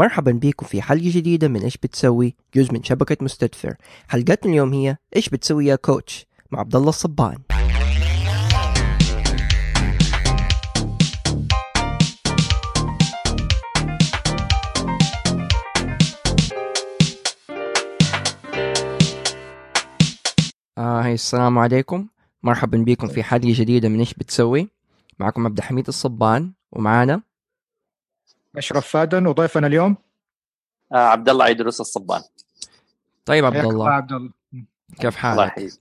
مرحبا بكم في حلقة جديدة من إيش بتسوي؟ جزء من شبكة مستدفر. حلقتنا اليوم هي إيش بتسوي يا كوتش؟ مع عبد الله الصبان. آه السلام عليكم. مرحبا بكم في حلقة جديدة من إيش بتسوي. معكم عبد الحميد الصبان ومعانا أشرف فادن وضيفنا اليوم؟ آه عبد الله عيدروس الصبان. طيب عبد الله عبد الله كيف الله حالك؟ يحييك.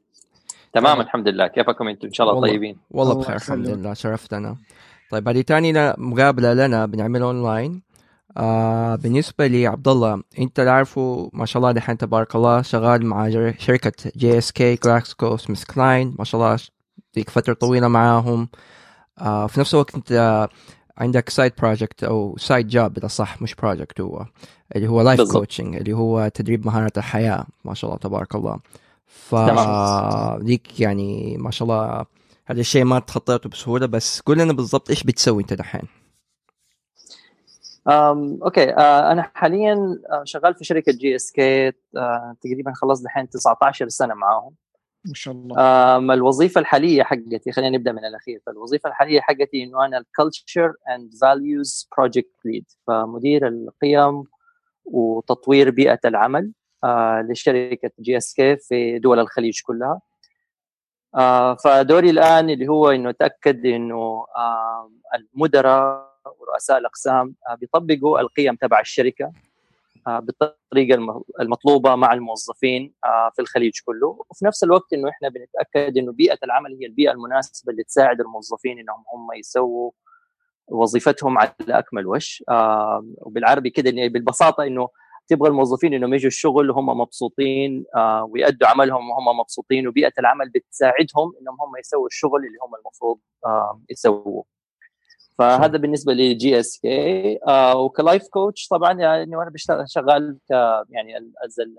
تمام الحمد لله. كيفكم أنتم؟ إن شاء الله والله. طيبين. والله الله بخير الحمد. لله. شرفتنا. طيب هذه تاني ل- مقابلة لنا بنعملها أونلاين. آه بالنسبة لي عبد الله أنت عارفه ما شاء الله دحين تبارك الله شغال مع شركة GSK جلاكسكو سميث كلاين ما شاء الله لك فترة طويلة معاهم. آه في نفس الوقت أنت عندك side project أو side إذا صح مش project هو اللي هو life. coaching اللي هو تدريب مهارة الحياة ما شاء الله تبارك الله ف. لك يعني ما شاء الله هذا الشيء ما تخطيته بسهولة بس قول لنا بالضبط إيش بتسوي أنت دحين أم okay آه أنا حاليا آه، شغال في شركة GSK تقريبا خلصت الحين 19 سنة معاهم ما شاء الله. آم الوظيفة الحالية حقتي خلينا نبدأ من الأخير. فالوظيفة الحالية حقتي إنه أنا ال culture and values project lead فمدير القيم وتطوير بيئة العمل آه لشركة GSK في دول الخليج كلها. آه فدوري الآن اللي هو إنه أتأكد إنه آه المدراء ورؤساء الأقسام آه بيطبقوا القيم تبع الشركة. آه بالطريقة الم- المطلوبة مع الموظفين آه في الخليج كله. وفي نفس الوقت إنه إحنا بنتأكد إنه بيئة العمل هي البيئة المناسبة اللي تساعد الموظفين إنهم هم يسووا وظيفتهم على أكمل وجه آه وبالعربي كده بالبساطة إنه تبغى الموظفين إنهم يجوا الشغل وهم مبسوطين آه ويأدوا عملهم وهم مبسوطين وبيئة العمل بتساعدهم إنهم هم يسووا الشغل اللي هم المفروض آه يسووه. فهذا بالنسبة ل GSK وك life coach طبعا يعني وأنا بشتغل شغال ك يعني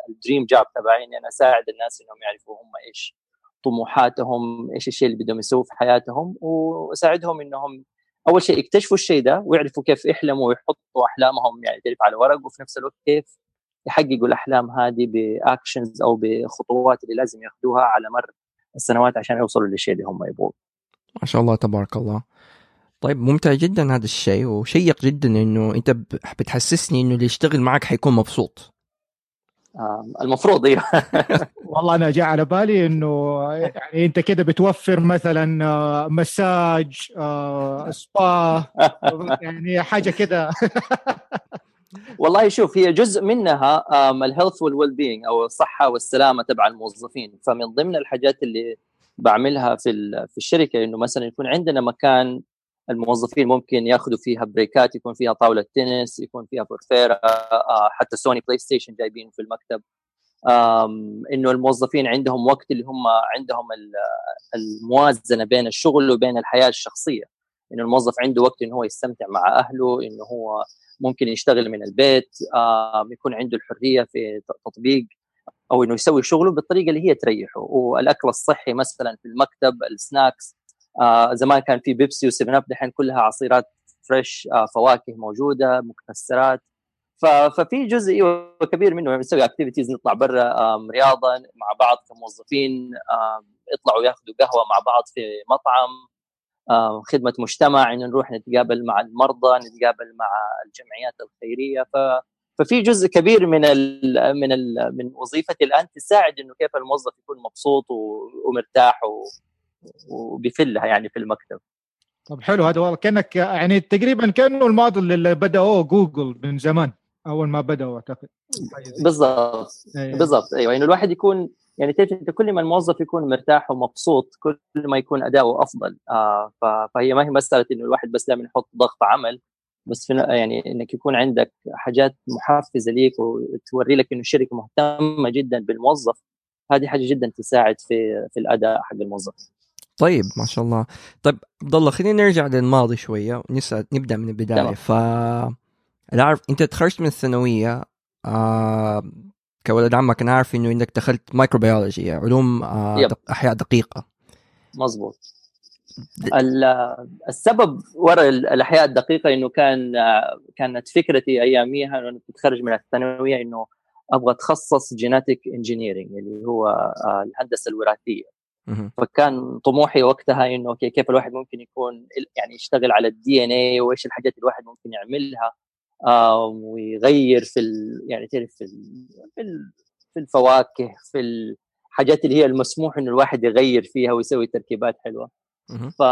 ال dream job تبعي إني أنا أساعد الناس إنهم يعرفوا هم إيش طموحاتهم إيش الشيء اللي بدهم يسووه في حياتهم وأساعدهم إنهم أول شيء يكتشفوا الشيء ده ويعرفوا كيف يحلموا ويحطوا أحلامهم يعني تعرف على ورق وفي نفس الوقت كيف يحققوا الأحلام هذه ب actions أو بخطوات اللي لازم ياخذوها على مر السنوات عشان يوصلوا للشيء اللي هم يبغوه. ما شاء الله تبارك الله. طيب ممتع جدا هذا الشيء وشيق جدا إنه أنت بتحسسني إنه اللي يشتغل معك حيكون مبسوط. آه، المفروض أيوه. والله أنا جاء على بالي إنه يعني أنت كده بتوفر مثلا آه، مساج آه، سبا يعني حاجة كده. والله شوف هي جزء منها ال health وال well being أو الصحة والسلامة تبع الموظفين. فمن ضمن الحاجات اللي بعملها في ال- في الشركة إنه مثلا يكون عندنا مكان الموظفين ممكن ياخذوا فيها break ات يكون فيها طاولة تنس يكون فيها بورفيرا آه، حتى سوني بلاي ستيشن جايبينه في المكتب. إنه الموظفين عندهم وقت اللي هم عندهم ال- الموازنة بين الشغل وبين الحياة الشخصية. إنه الموظف عنده وقت إنه هو يستمتع مع أهله إنه هو ممكن يشتغل من البيت يكون عنده الحرية في تطبيق أو إنه يسوي شغله بالطريقة اللي هي تريحه. والأكل الصحي مثلا في المكتب ال snacks زمان كان في بيبسي و Seven Up دحين كلها عصيرات fresh آه فواكه موجودة مكسرات. ففي جزء أيوة كبير منه نسوي activities نطلع برا رياضة مع بعض كموظفين يطلعوا ياخذوا قهوة مع بعض في مطعم خدمة مجتمع انه نروح نتقابل مع المرضى نتقابل مع الجمعيات الخيرية. ف ففي جزء كبير من ال من ال من وظيفتي الآن تساعد إنه كيف الموظف يكون مبسوط ومرتاح و- وبيفلها يعني في المكتب. طب حلو هذا والله كأنك يعني تقريبا كأنه الموديل اللي بدأوه جوجل من زمان أول ما بدأوا أعتقد. بالضبط إيه. بالضبط أيوه انه الواحد يكون يعني تعرف أنت كل ما الموظف يكون مرتاح ومبسوط كل ما يكون أداؤه أفضل. آه فهي ما هي مسألة إنه الواحد بس دائما يحط ضغط عمل بس في يعني إنك يكون عندك حاجات محفزة ليك وتوري لك إنه الشركة مهتمة جدا بالموظف هذه حاجة جدا تساعد في في الأداء حق الموظف. طيب ما شاء الله. طيب عبد الله خلينا نرجع للماضي شوية ونسال نبدأ من البداية. ف عارف أنت تخرجت من الثانوية آه كولد عمك أنا عارف إنه انك دخلت microbiology علوم آه. دق- أحياء دقيقة. مظبوط. السبب وراء الأحياء الدقيقة إنه كان كانت فكرتي أياميها وأنا متخرج من الثانوية إنه أبغى أتخصص genetic engineering اللي هو آه، الهندسة الوراثية. فكان طموحي وقتها إنه كيف الواحد ممكن يكون يعني يشتغل على ال DNA وإيش الحاجات اللي الواحد ممكن يعملها ويغير في ال يعني تعرف في في الفواكه في الحاجات اللي هي المسموح إنه الواحد يغير فيها ويسوي تركيبات حلوة. ف...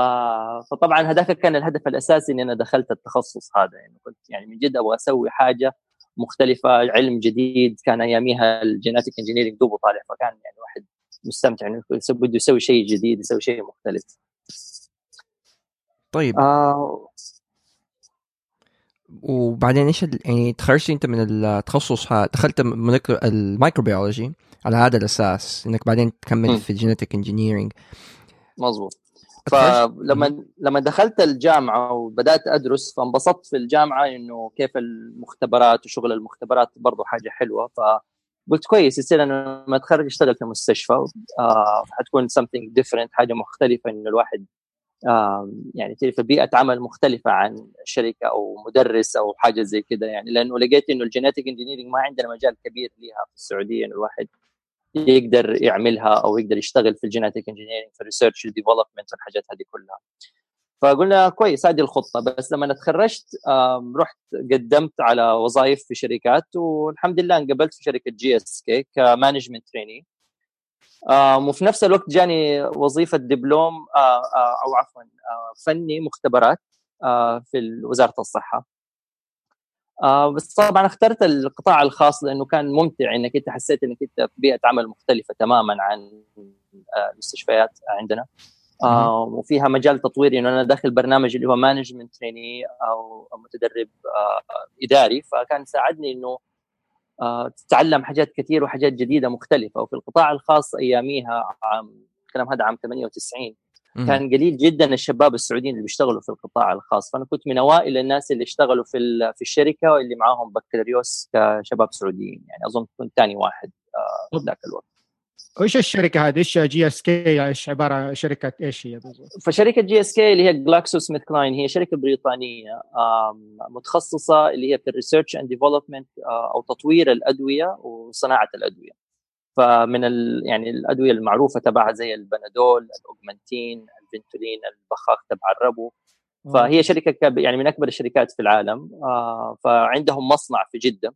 فطبعا هذاك كان الهدف الأساسي إني أنا دخلت التخصص هذا يعني كنت يعني من جد أبغى أسوي حاجة مختلفة علم جديد كان أياميها ال genetic engineering دوبه طالع فكان يعني الواحد مستمتع إنه بده يسوي شيء جديد يسوي شيء مختلف. طيب. آه. وبعدين إيش يعني تخرجت أنت من التخصص دخلت ال microbiology على هذا الأساس إنك بعدين تكمل في ال genetic engineering مظبوط. فلما لما دخلت الجامعة وبدأت أدرس فانبسطت في الجامعة إنه كيف المختبرات وشغل المختبرات برضه حاجة حلوة فقلت كويس يصير أنا لما أتخرج أشتغل في مستشفى آه حتكون something different حاجة مختلفة إنه الواحد آه يعني تعرف بيئة عمل مختلفة عن شركة أو مدرس أو حاجة زي كده يعني. لأنه لقيت إنه ال genetic engineering ما عندنا مجال كبير ليها في السعودية إنه الواحد يقدر يعملها أو يقدر يشتغل في ال genetic engineering في ال research وال development والحاجات هذه كلها. فقلنا كويس هذه الخطة. بس لما تخرجت رحت قدمت على وظائف في شركات والحمد لله انقبلت في شركة GSK ك management trainee. وفي نفس الوقت جاني وظيفة دبلوم أو عفوا فني مختبرات في وزارة الصحة. بس طبعا اخترت القطاع الخاص لأنه كان ممتع إنك أنت حسيت إنك أنت في بيئة عمل مختلفة تماما عن المستشفيات عندنا. آه وفيها مجال تطويري إنه أنا داخل برنامج اللي هو مانجمنت تريني أو متدرب آه إداري. فكان ساعدني إنه آه تتعلم حاجات كثير وحاجات جديدة مختلفة. وفي القطاع الخاص أياميها عام الكلام هذا عام 98 كان قليل جدا الشباب السعوديين اللي بيشتغلوا في القطاع الخاص. فأنا كنت من أوائل الناس اللي اشتغلوا في في الشركة واللي معاهم بكالوريوس كشباب سعوديين. يعني أظن كنت ثاني واحد آه، ذاك الوقت. وإيش الشركة هذه؟ إيش GSK إيش عبارة شركة إيش هي بالضبط؟ فشركة GSK اللي هي GlaxoSmithKline هي شركة بريطانية متخصصة اللي هي في ال research and development أو تطوير الأدوية وصناعة الأدوية. فمن ال يعني الأدوية المعروفة تبعها زي البنادول الاوجمانتين الفنتولين البخاخ تبع الربو فهي شركة يعني من أكبر الشركات في العالم آه فعندهم مصنع في جدة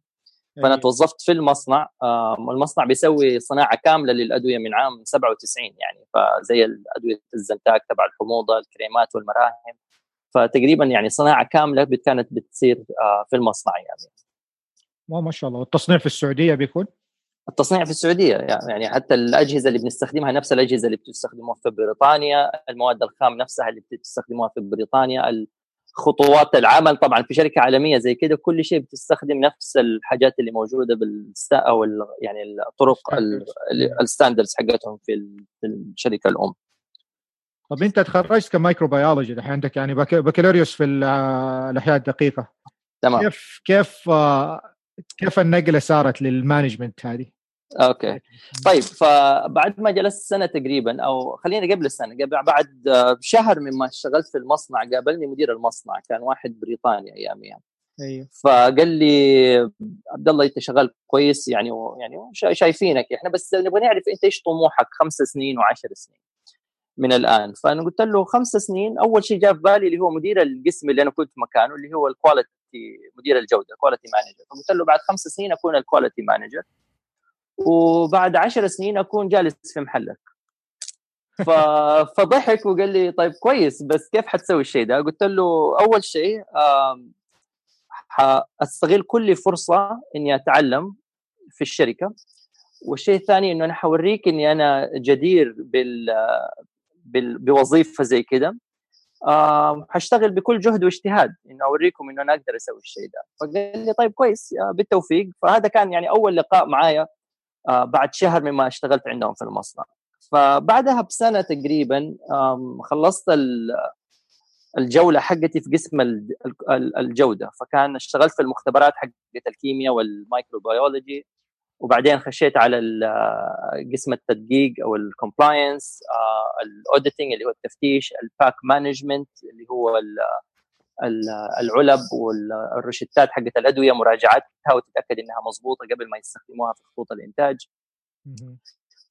فأنا أيوة. توظفت في المصنع المصنع بيسوي صناعة كاملة للأدوية من عام 97 يعني فزي الأدوية الزنتاك تبع الحموضة الكريمات والمراهم فتقريبا يعني صناعة كاملة كانت بتصير آه في المصنع يعني. ما شاء الله. والتصنيع في السعودية بيكون؟ التصنيع في السعودية يعني حتى الأجهزة اللي بنستخدمها نفس الأجهزة اللي بتستخدموها في بريطانيا المواد الخام نفسها اللي بتستخدموها في بريطانيا خطوات العمل. طبعا في شركة عالمية زي كده كل شيء بتستخدم نفس الحاجات اللي موجودة بالستا أو يعني الطرق الستاندردز حقتهم في الشركة الأم. طب أنت تخرجت ك microbiology الحين عندك يعني بكالوريوس في الأحياء الدقيقة. تمام. كيف كيف كيف النقلة صارت لل management هذه؟ okay. طيب فبعد ما جلست سنة تقريبا أو خلينا قبل السنة قبل بعد شهر مما اشتغلت في المصنع قابلني مدير المصنع كان واحد بريطاني اياميها أيوه. فقال لي عبد الله أنت شغال كويس يعني يعني شايفينك إحنا بس نبغى نعرف أنت إيش طموحك خمس سنين وعشر سنين من الآن. فأنا قلت له خمس سنين أول شيء جاء في بالي اللي هو مدير القسم اللي أنا كنت مكانه اللي هو ال quality مدير الجودة quality manager فقلت له بعد خمس سنين أكون ال quality manager وبعد عشر سنين أكون جالس في محلك. فضحك وقال لي طيب كويس بس كيف حتسوي الشيء ده؟ قلت له أول شيء حاستغل كل فرصة إني أتعلم في الشركة والشيء الثاني إنه أنا حوريك إني أنا جدير بال بوظيفة زي كده آه حاشتغل بكل جهد واجتهاد إنه أوريكم إنه أنا أقدر أسوي الشيء ده فقال لي طيب كويس بالتوفيق فهذا كان يعني أول لقاء معايا آه بعد شهر مما اشتغلت عندهم في المصنع. فبعدها بسنة تقريبا خلصت الجولة حقتي في قسم الجودة. فكان اشتغلت في المختبرات حقت الكيمياء وال microbiology وبعدين خشيت على قسم التدقيق أو ال compliance ال auditing اللي هو التفتيش ال pack management اللي هو العلب والروشتات حقت الأدوية مراجعتها وتتأكد إنها مضبوطة قبل ما يستخدموها في خطوط الإنتاج.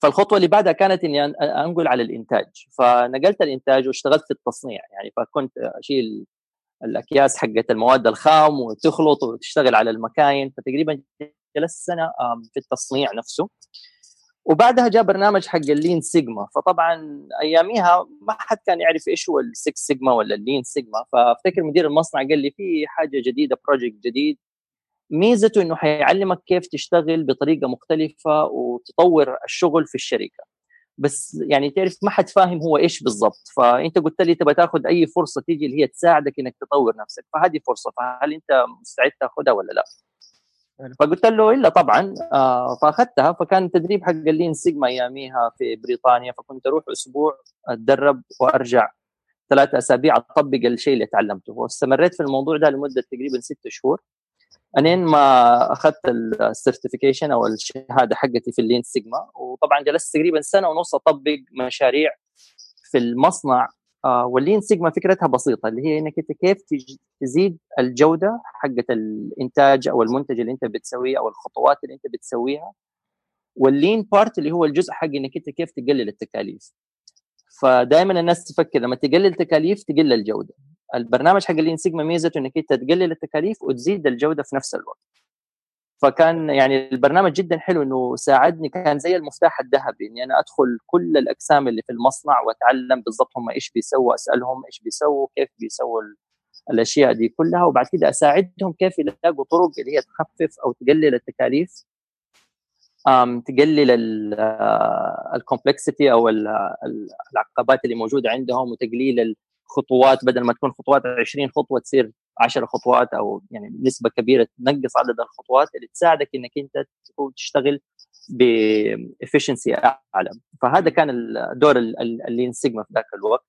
فالخطوة اللي بعدها كانت إني أنقل على الإنتاج. فنقلت الإنتاج واشتغلت في التصنيع. يعني فكنت أشيل الأكياس حقت المواد الخام وتخلط وتشتغل على المكاين. فتقريبا جلست سنة في التصنيع نفسه. وبعدها جاء برنامج حق ال Lean Sigma. فطبعا أياميها ما حد كان يعرف إيش هو ال Six Sigma ولا ال Lean Sigma. فأفتكر مدير المصنع قال لي في حاجة جديدة project جديد. ميزته إنه حيعلمك كيف تشتغل بطريقة مختلفة وتطور الشغل في الشركة. بس يعني تعرف ما حد فاهم هو إيش بالضبط. فأنت قلت لي تبغى تاخذ أي فرصة تيجي اللي هي تساعدك إنك تطور نفسك. فهذه فرصة. فهل أنت مستعد تاخذها ولا لا؟ فقلت له إلا طبعا آه فأخذتها فكان التدريب حق اللين سيجما أياميها في بريطانيا فكنت أروح أسبوع أتدرب وأرجع ثلاثة أسابيع أطبق الشيء اللي تعلمته. واستمريت في الموضوع ده لمدة تقريبا ست شهور. أنين ما أخذت ال certification أو الشهادة حقتي في ال Lean Sigma وطبعا جلست تقريبا سنة ونص أطبق مشاريع في المصنع وال Lean Sigma فكرتها بسيطة اللي هي إنك أنت كيف تزيد الجودة حقت الإنتاج أو المنتج اللي أنت بتسويه أو الخطوات اللي أنت بتسويها وال Lean part اللي هو الجزء حق إنك أنت كيف تقلل التكاليف. فدائما الناس تفكر لما تقلل تكاليف تقل الجودة. البرنامج حق ال Lean Sigma ميزته إنك أنت تقلل التكاليف وتزيد الجودة في نفس الوقت. فكان يعني البرنامج جدا حلو إنه ساعدني كان زي المفتاح الذهبي إني أنا أدخل كل الاقسام اللي في المصنع وأتعلم بالضبط هم إيش بيسووا أسألهم إيش بيسووا كيف بيسووا الأشياء دي كلها وبعد كده أساعدهم كيف يلاقوا طرق اللي هي تخفف أو تقلل التكاليف تقلل الكومبلكسيتي أو العقبات اللي موجودة عندهم وتقليل الخطوات بدل ما تكون خطوات 20 خطوة تصير 10 خطوات أو يعني نسبة كبيرة تنقص عدد الخطوات اللي تساعدك إنك أنت تشتغل ب efficiency أعلى. فهذا كان الدور ال Lean Sigma في ذاك الوقت.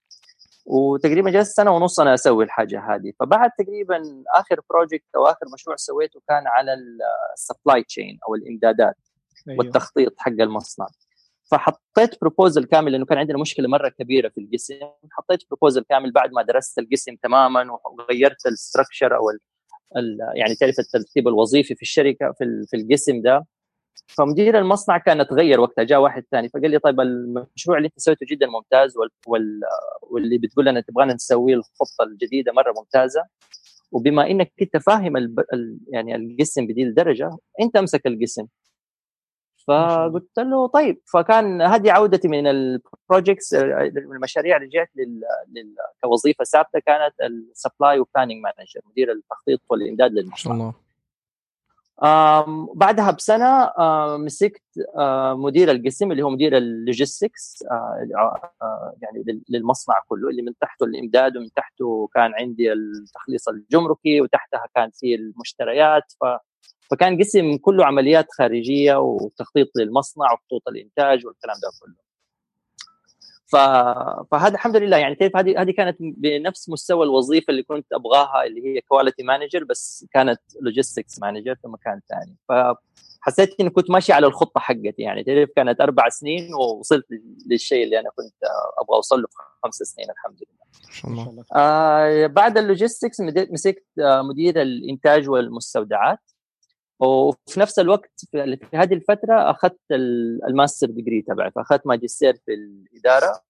وتقريبا جلست سنة ونص أنا أسوي الحاجة هذه. فبعد تقريبا آخر project أو آخر مشروع سويته كان على ال supply chain أو الإمدادات أيوه. والتخطيط حق المصنع. فحطيت proposal كامل لأنه كان عندنا مشكلة مرة كبيرة في القسم حطيت proposal كامل بعد ما درست القسم تماما وغيرت ال structure أو ال ال يعني تعرف الترتيب الوظيفي في الشركة في, في القسم ده. فمدير المصنع كان تغير وقتها جاء واحد ثاني فقال لي طيب المشروع اللي أنت سويته جدا ممتاز وال وال واللي بتقول لنا تبغانا نسويه الخطة الجديدة مرة ممتازة. وبما إنك انت فاهم ال يعني القسم بدي الدرجه أنت أمسك القسم فقلت له طيب فكان هذه عودتي من ال projects المشاريع رجعت لل... لل... كوظيفة ثابتة كانت ال supply و planning manager مدير التخطيط والإمداد للمشروع. الله. بعدها بسنة مسكت مدير القسم اللي هو مدير ال logistics يعني للمصنع كله اللي من تحته الإمداد ومن تحته كان عندي التخليص الجمركي وتحتها كان في المشتريات ف فكان قسم كله عمليات خارجية وتخطيط للمصنع وخطوط الإنتاج والكلام ده كله ف... فهذا الحمد لله يعني كيف هذه هذه كانت بنفس مستوى الوظيفة اللي كنت أبغاها اللي هي quality manager بس كانت logistics manager في مكان ثاني فحسيت إني كنت ماشي على الخطة حقتي يعني تعرف كانت أربع سنين ووصلت للشيء اللي أنا كنت أبغى أوصل له في خمس سنين الحمد لله. ما شاء الله. آه بعد ال logistics مسكت آه مدير الإنتاج والمستودعات وفي نفس الوقت في هذه الفترة أخذت ال master degree تبعي فأخذت ماجستير في الإدارة.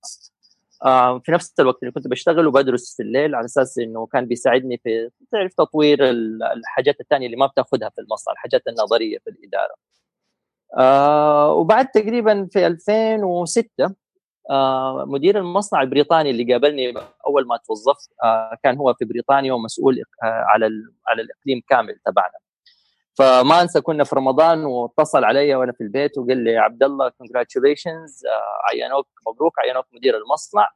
آه، في نفس الوقت اللي كنت بشتغل وبدرس في الليل على أساس إنه كان بيساعدني في تعرف تطوير الحاجات الثانية اللي ما بتاخذها في المصنع الحاجات النظرية في الإدارة. آه وبعد تقريبا في 2006 آه مدير المصنع البريطاني اللي قابلني أول ما توظفت كان هو في بريطانيا ومسؤول على على الإقليم كامل تبعنا. فما أنسى كنا في رمضان واتصل علي وأنا في البيت وقال لي عبد الله كونجراتيوليشنز عينوك مبروك عينوك مدير المصنع.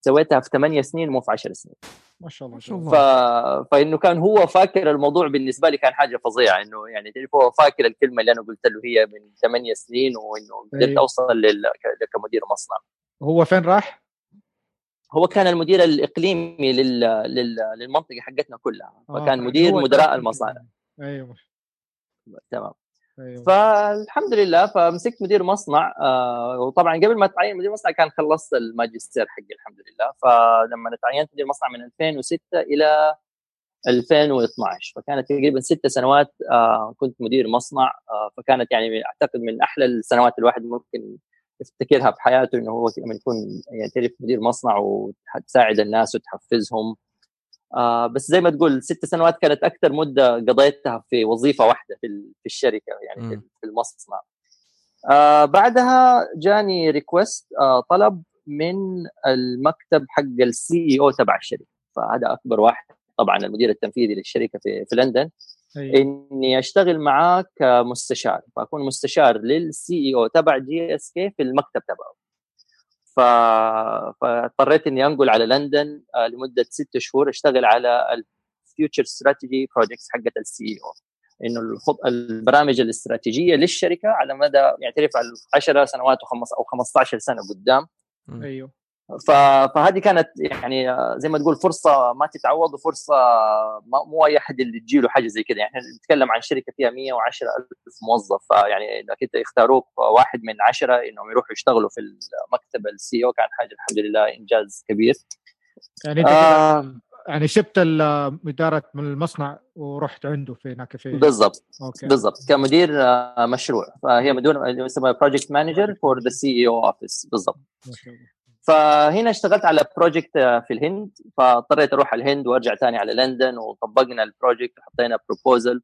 سويتها في ثمانية سنين مو في 10 سنين. ما شاء الله ما شاء الله. ف... فإنه كان هو فاكر الموضوع بالنسبة لي كان حاجة فظيعة إنه يعني تعرف هو فاكر الكلمة اللي أنا قلت له هي من ثمانية سنين وإنه قدرت أيوه. أوصل لل... كمدير مصنع. هو فين راح؟ هو كان المدير الإقليمي لل... لل... للمنطقة حقتنا كلها آه، فكان آه مدير مدراء المصانع. أيوه. تمام. أيوة. فالحمد لله فمسكت مدير مصنع آه وطبعا قبل ما اتعين مدير مصنع كان خلصت الماجستير حقي الحمد لله. فلما تعينت مدير مصنع من 2006 إلى 2012 فكانت تقريبا ست سنوات آه كنت مدير مصنع آه فكانت يعني أعتقد من أحلى السنوات الواحد ممكن يفتكرها في حياته إنه هو لما يكون يعني تعرف مدير مصنع وتساعد الناس وتحفزهم. آه بس زي ما تقول ست سنوات كانت أكثر مدة قضيتها في وظيفة واحدة في, في الشركة يعني م. في المصنع. آه بعدها جاني request آه طلب من المكتب حق ال CEO تبع الشركة. فهذا أكبر واحد طبعا المدير التنفيذي للشركة في, في لندن. أيوة. إني أشتغل معاه كمستشار. فأكون مستشار لل CEO تبع GSK في المكتب تبعه. ف... فاضطريت إني أنقل على لندن آه، لمدة ست شهور أشتغل على ال future strategy projects حقت ال CEO إنه الخط... البرامج الاستراتيجية للشركة على مدى يعترف على 10 سنوات وخمس أو 15 سنة قدام. أيوه. فهذه كانت يعني زي ما تقول فرصة ما تتعوض وفرصة مو أي أحد اللي تجي له حاجة زي كذا. يعني نتكلم عن شركة فيها 110 ألف موظف فيعني انك انت يختاروك واحد من عشرة إنهم يروحوا يشتغلوا في المكتب ال CEO كان حاجة الحمد لله إنجاز كبير. يعني آه. يعني سبت إدارة من المصنع ورحت عنده في هناك في بالضبط بالضبط. كمدير مشروع. فهي مدير يسمى project manager for the CEO office بالضبط. فهنا اشتغلت على project في الهند فاضطريت أروح الهند وأرجع ثاني على لندن وطبقنا ال project وحطينا proposal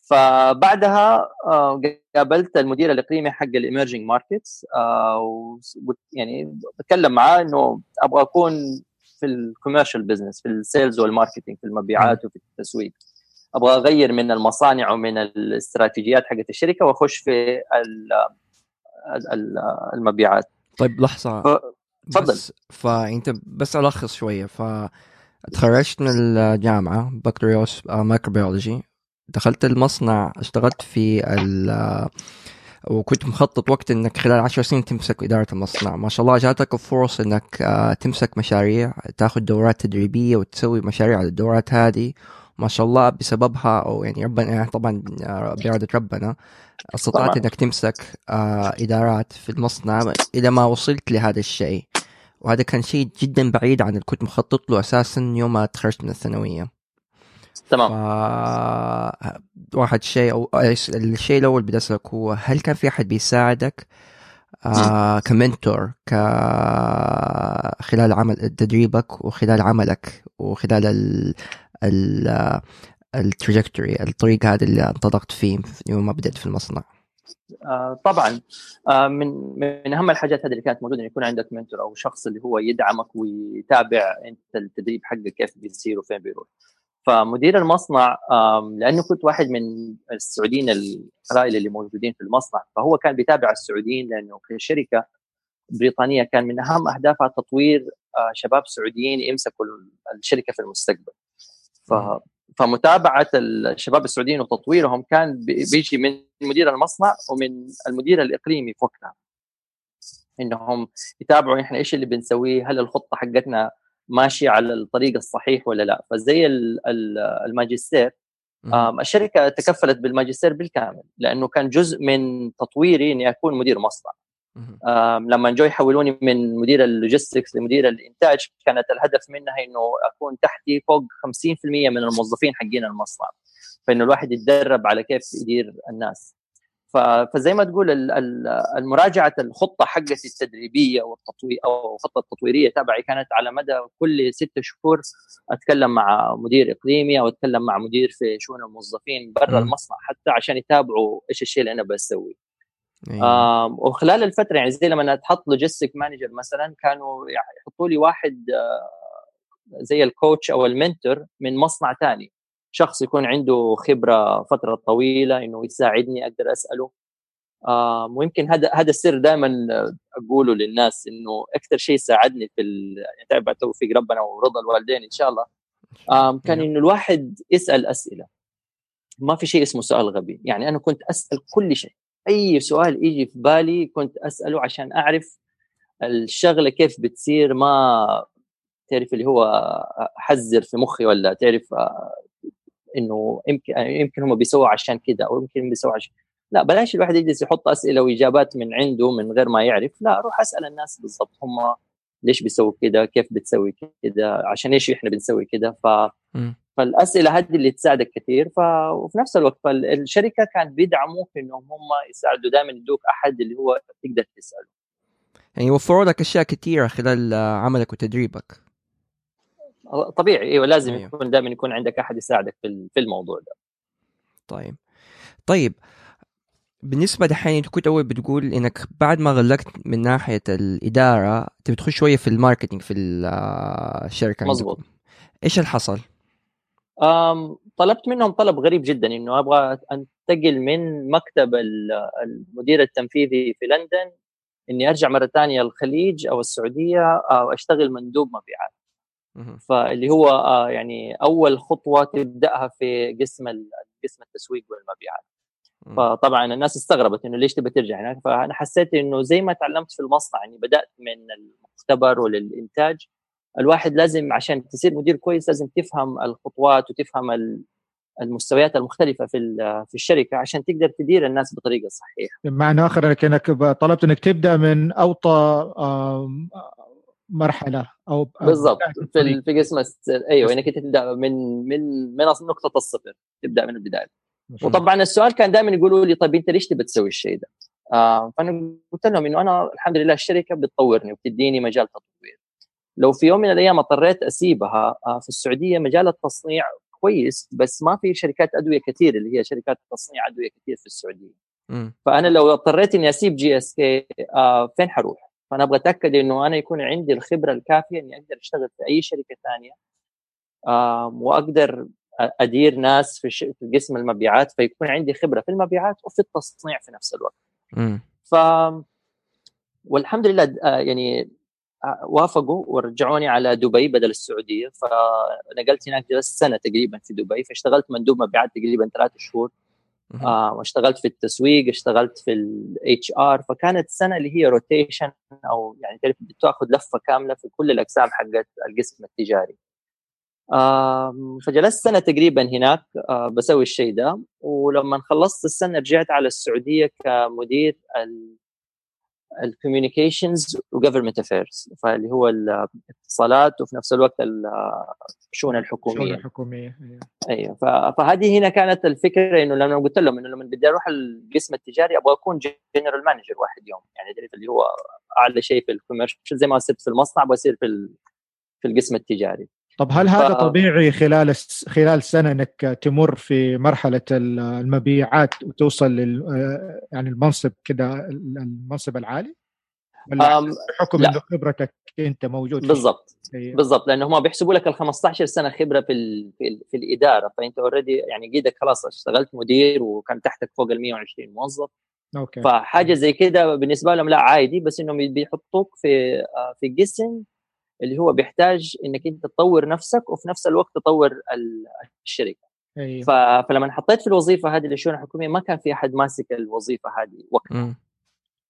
فبعدها آه، قابلت المدير الإقليمي حق ال emerging markets آه، يعني بتكلم معاه إنه أبغى أكون في ال commercial business في ال sales وال marketing في المبيعات وفي التسويق. أبغى أغير من المصانع ومن الاستراتيجيات حقت الشركة وأخش في المبيعات. طيب لحظة. تفضل. فانت بس ألخص شوية. فتخرجت من الجامعة بكالوريوس microbiology. دخلت المصنع اشتغلت في ال وكنت مخطط وقت إنك خلال عشر سنين تمسك إدارة المصنع. ما شاء الله جاتك الفرص إنك آه، تمسك مشاريع تاخذ دورات تدريبية وتسوي مشاريع على الدورات هذه. ما شاء الله بسببها أو يعني ربنا طبعا آه، باراده ربنا استطعت إنك تمسك آه إدارات في المصنع إلى ما وصلت لهذا الشيء. وهذا كان شيء جدا بعيد عن اللي كنت مخطط له أساسا يوم ما تخرجت من الثانوية. تمام. واحد شيء أو الشيء الأول بدي أسألك هو هل كان في أحد بيساعدك؟ آه ك mentor ك خلال عمل تدريبك وخلال عملك وخلال ال ال ال trajectory الطريق هذا اللي انطلقت فيه يوم ما بدأت في المصنع. آه طبعا. آه من من أهم الحاجات هذه اللي كانت موجودة يكون عندك mentor أو شخص اللي هو يدعمك ويتابع أنت التدريب حقك كيف بيصير وفين بيروح. فمدير المصنع لأنه كنت واحد من السعوديين القلائل اللي موجودين في المصنع فهو كان بيتابع السعوديين لأنه كشركه بريطانية كان من أهم أهدافها تطوير آه، شباب سعوديين يمسكوا الشركة في المستقبل. ف فمتابعة الشباب السعوديين وتطويرهم كان بيجي من مدير المصنع ومن المدير الإقليمي في وقتها. إنهم يتابعوا إحنا إيش اللي بنسويه هل الخطة حقتنا ماشية على الطريق الصحيح ولا لا. فزي الماجستير الشركة تكفلت بالماجستير بالكامل لأنه كان جزء من تطويري إني أكون مدير مصنع. لما جو يحولوني من مدير ال logistics لمدير الإنتاج كانت الهدف منها إنه أكون تحتي فوق 50% من الموظفين حقين المصنع. فإنه الواحد يتدرب على كيف يدير الناس. فزي ما تقول المراجعة الخطة حقتي التدريبية والتطوير أو الخطة التطويرية تبعي كانت على مدى كل ست شهور أتكلم مع مدير إقليمي أو أتكلم مع مدير في شؤون الموظفين برا المصنع حتى عشان يتابعوا إيش الشيء اللي أنا بسويه. أيوة. وخلال الفترة يعني زي لما تحط logistic manager مثلا كانوا يحطوا لي واحد آه، زي ال coach أو ال mentor من مصنع ثاني شخص يكون عنده خبرة فترة طويلة إنه يساعدني أقدر أسأله. ويمكن هذا هذا السر دائما أقوله للناس إنه أكثر شيء ساعدني في يعني توفيق ربنا ورضا الوالدين إن شاء الله. كان إنه الواحد يسأل أسئلة. ما في شيء اسمه سؤال غبي. يعني أنا كنت أسأل كل شيء. أي سؤال يجي في بالي كنت أسأله عشان أعرف الشغلة كيف بتصير ما تعرف اللي هو حزر في مخي ولا تعرف إنه يمكن يمكن هم بيسووا عشان كذا أو يمكن بيسووا عشان لا بلاش الواحد يجلس يحط أسئلة وإجابات من عنده من غير ما يعرف لا روح أسأل الناس بالضبط هم ليش بيسووا كده كيف بتسوي كده عشان إيش إحنا بنسوي كده ف فالأسئلة هذه اللي تساعدك كثير ف... وفي نفس الوقت فالشركة كانت بيدعموك إنهم هم يساعدوا دائما يدوك أحد اللي هو تقدر تسأله. يعني يوفروا لك أشياء كثيرة خلال عملك وتدريبك. طبيعي إيوه لازم أيوه. يكون دائما يكون عندك أحد يساعدك في في الموضوع ده. طيب. طيب بالنسبة دحين أنت كنت أول بتقول إنك بعد ما غلقت من ناحية الإدارة تبي تخش شوية في الماركتينج في الشركة مظبوط. إيش اللي حصل؟ طلبت منهم طلب غريب جدا إنه أبغى أنتقل من مكتب المدير التنفيذي في لندن إني أرجع مرة ثانية الخليج أو السعودية أو أشتغل مندوب مبيعات. فاللي هو آه، يعني أول خطوة تبدأها في قسم قسم التسويق والمبيعات. فطبعا الناس استغربت إنه ليش تبى ترجع هناك؟ فأنا حسيت إنه زي ما تعلمت في المصنع اني بدأت من المختبر وللإنتاج الواحد لازم عشان تصير مدير كويس لازم تفهم الخطوات وتفهم المستويات المختلفة في في الشركة عشان تقدر تدير الناس بطريقة صحيحة. بمعنى آخر إنك طلبت إنك تبدأ من أوطى مرحلة أو بالضبط في في قسم أيوه إنك تبدأ من من من نقطة الصفر تبدأ من البداية وطبعا السؤال كان دائما يقولوا لي طيب أنت ليش تبي تسوي الشيء ده؟ آه فأنا قلت لهم إنه أنا الحمد لله الشركة بتطورني وبتديني مجال تطوير لو في يوم من الأيام اضطريت أسيبها آه في السعودية مجال التصنيع كويس بس ما في شركات أدوية كثير اللي هي شركات تصنيع أدوية كثير في السعودية م. فأنا لو اضطريت إني أسيب GSK آه فين حروح؟ فأنا أبغى أتأكد إنه أنا يكون عندي الخبرة الكافية إني أقدر أشتغل في أي شركة ثانية آه وأقدر أدير ناس في, في قسم المبيعات فيكون عندي خبرة في المبيعات وفي التصنيع في نفس الوقت. م. ف والحمد لله آه، يعني وافقوا ورجعوني على دبي بدل السعودية. فنقلت هناك جلست سنة تقريبا في دبي فاشتغلت مندوب مبيعات تقريبا ثلاث شهور. آه واشتغلت في التسويق اشتغلت في ال HR فكانت سنه اللي هي rotation أو يعني تعرف بتاخذ لفة كاملة في كل الأقسام حقت القسم التجاري. فجلست سنة تقريبا هناك آه بسوي الشيء ده. ولما خلصت السنة رجعت على السعودية كمدير ال communications و government affairs فاللي هو الاتصالات وفي نفس الوقت الشؤون الحكومية. الشؤون الحكومية أيوه فهذه هنا كانت الفكرة إنه لما قلت لهم إنه لما بدي أروح القسم التجاري أبغى أكون general manager واحد يوم. يعني اللي هو أعلى شيء في ال commercial زي ما صرت في المصنع بصير في في القسم التجاري. طب هل هذا ف... طبيعي خلال خلال سنة إنك تمر في مرحلة المبيعات وتوصل لل يعني المنصب كده المنصب العالي؟ بحكم إنه خبرتك أنت موجود بالضبط. بالضبط. لأنه هم بيحسبوا لك ال 15 سنة خبرة في ال في, ال في الإدارة. فأنت already يعني قيدك خلاص اشتغلت مدير وكان تحتك فوق ال 120 موظف. okay. فحاجة زي كده بالنسبة لهم لا عادي. بس إنهم بيحطوك في في قسم اللي هو بيحتاج إنك أنت تطور نفسك وفي نفس الوقت تطور الشركة. أيوه. فلما حطيت في الوظيفة هذه للشؤون الحكومية ما كان في أحد ماسك الوظيفة هذه وقتها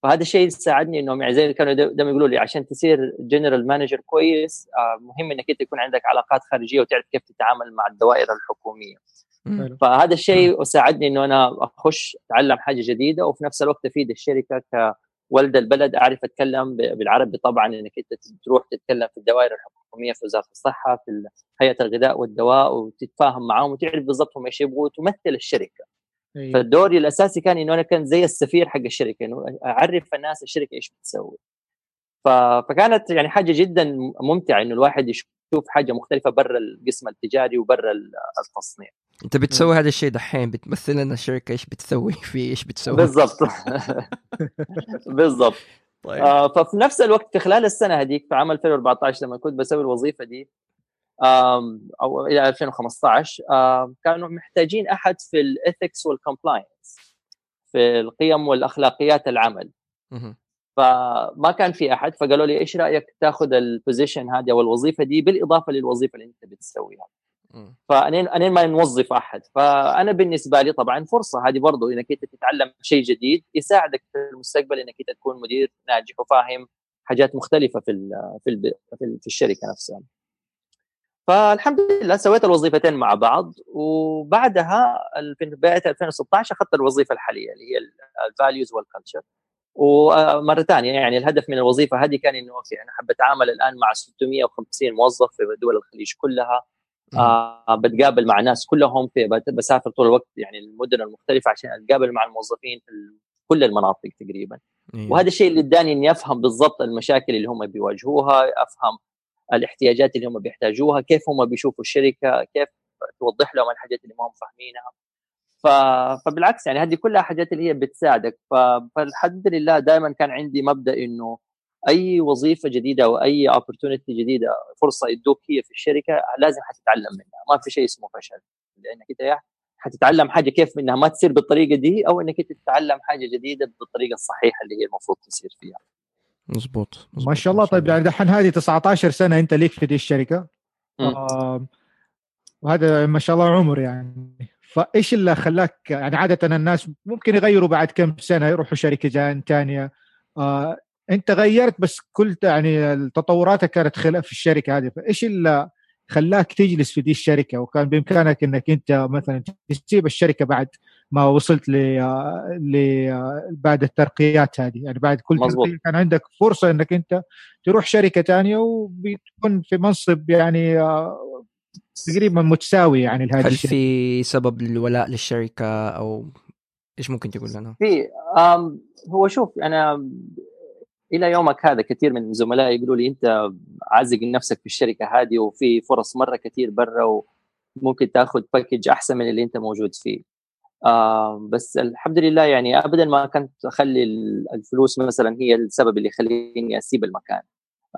فهذا الشيء ساعدني إنهم يعني زي كانوا دائما يقولوا لي عشان تصير general manager كويس آه مهم إنك أنت يكون عندك علاقات خارجية وتعرف كيف تتعامل مع الدوائر الحكومية. فهذا الشيء ساعدني إنه أنا أخش أتعلم حاجة جديدة وفي نفس الوقت أفيد الشركة ك ولد البلد أعرف أتكلم بالعربي طبعا إنك أنت تروح تتكلم في الدوائر الحكومية في وزارة الصحة في هيئة الغذاء والدواء وتتفاهم معاهم وتعرف بالضبط هم إيش يبغوا وتمثل الشركة. أيوة. فدوري الأساسي كان إنه أنا كنت زي السفير حق الشركة إنه أعرف الناس الشركة إيش بتسوي. فكانت يعني حاجة جدا ممتعة إنه الواحد يشوف حاجة مختلفة برا القسم التجاري وبرا التصنيع. انت بتسوي هذا الشيء دحين بتمثل لنا الشركة إيش بتسوي؟ في إيش بتسوي؟ بالضبط. بالضبط. طيب. آه ففي نفس الوقت في خلال السنة هذيك في عام 2014 لما كنت بسوي الوظيفة دي أو إلى 2015 كانوا محتاجين أحد في ال ethics وال compliance في القيم والأخلاقيات العمل. فما كان في أحد فقالوا لي إيش رأيك تاخذ ال position هذه أو الوظيفة دي بالإضافة للوظيفة اللي أنت بتسويها؟ فإنه إنه ما نوظف أحد. فأنا بالنسبة لي طبعا فرصة. هذه برضو إنك أنت تتعلم شيء جديد يساعدك في المستقبل إنك أنت تكون مدير ناجح وفاهم حاجات مختلفة في في في الشركة نفسها. فالحمد لله سويت الوظيفتين مع بعض وبعدها في بداية 2016 أخذت الوظيفة الحالية اللي هي ال values وال culture ومرة ثانية يعني الهدف من الوظيفة هذه كان إنه okay أنا حاب اتعامل الآن مع 650 موظف في دول الخليج كلها. آه بتقابل مع ناس كلهم في بسافر طول الوقت يعني المدن المختلفة عشان أتقابل مع الموظفين في كل المناطق تقريبا. إيه. وهذا الشيء اللي اداني إني أفهم بالضبط المشاكل اللي هم بيواجهوها أفهم الاحتياجات اللي هم بيحتاجوها كيف هم بيشوفوا الشركة كيف توضح لهم الحاجات اللي ما هم فاهمينها. ف... فبالعكس يعني هذه كلها حاجات اللي هي بتساعدك. ف... فالحمد لله دائما كان عندي مبدأ إنه أي وظيفة جديدة أو أي اوبورتونيتي جديدة فرصة يدوك هي في الشركة لازم حتتعلم منها. ما في شيء اسمه فشل. لأنك أنت حتتعلم حاجة كيف منها ما تصير بالطريقة دي أو إنك أنت تتعلم حاجة جديدة بالطريقة الصحيحة اللي هي المفروض تصير فيها. مزبوط, ما شاء الله. طيب يعني دحين هذه 19 سنة أنت ليك في دي الشركة. آه وهذا ما شاء الله عمر يعني. فإيش اللي خلاك يعني عادة الناس ممكن يغيروا بعد كم سنة يروحوا شركة ثانية آه انت غيرت بس كل يعني تطوراتك كانت خلال في الشركة هذه فإيش اللي خلاك تجلس في دي الشركة وكان بإمكانك إنك أنت مثلا تسيب الشركة بعد ما وصلت ل ل بعد الترقيات هذه يعني بعد كل ترقية كان عندك فرصة إنك أنت تروح شركة ثانية وبتكون في منصب يعني آه، تقريبا متساوي يعني لهذه هل الشركة. في سبب للولاء للشركة أو إيش ممكن تقول لنا؟ في هو شوف أنا إلى يومك هذا كثير من زملائي يقولوا لي أنت عازق نفسك في الشركة هذه وفي فرص مرة كثير برا وممكن تأخذ package أحسن من اللي أنت موجود فيه. آه بس الحمد لله يعني ابدا ما كنت أخلي الفلوس مثلا هي السبب اللي يخليني أسيب المكان.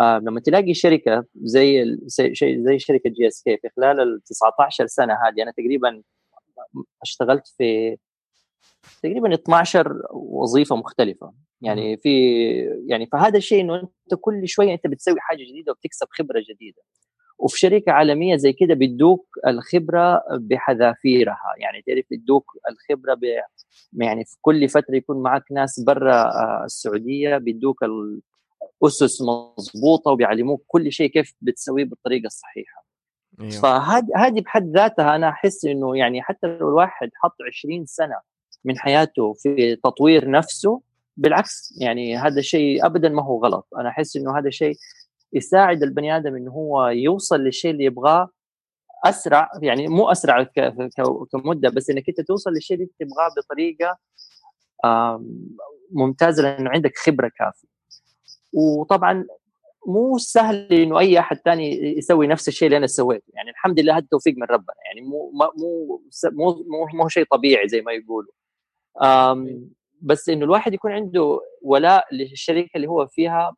آه لما تلاقي شركة زي زي شركة GSK في خلال ال 19 سنة هذه أنا تقريبا أشتغلت في تقريبا 12 وظيفة مختلفة. يعني في يعني فهذا الشيء إنه أنت كل شوية أنت بتسوي حاجة جديدة وبتكسب خبرة جديدة. وفي شركة عالمية زي كده بيدوك الخبرة بحذافيرها. يعني تعرف بيدوك الخبرة ب يعني في كل فترة يكون معك ناس برا آه، السعودية بيدوك الاسس مضبوطة وبيعلموك كل شيء كيف بتسويه بالطريقة الصحيحة. أيوه. فهذه هذه بحد ذاتها أنا أحس إنه يعني حتى لو الواحد حط 20 سنة من حياته في تطوير نفسه بالعكس يعني هذا الشيء ابدا ما هو غلط. أنا أحس إنه هذا الشيء يساعد البني آدم إنه هو يوصل للشيء اللي يبغاه أسرع يعني مو أسرع كمدة بس إنك أنت توصل للشيء اللي تبغاه بطريقة ممتازة لأنه عندك خبرة كافية. وطبعا مو سهل إنه أي أحد ثاني يسوي نفس الشيء اللي أنا سويته. يعني الحمد لله هذا توفيق من ربنا. يعني مو مو مو مو, مو شيء طبيعي زي ما يقولوا. بس إنه الواحد يكون عنده ولاء للشركة اللي هو فيها.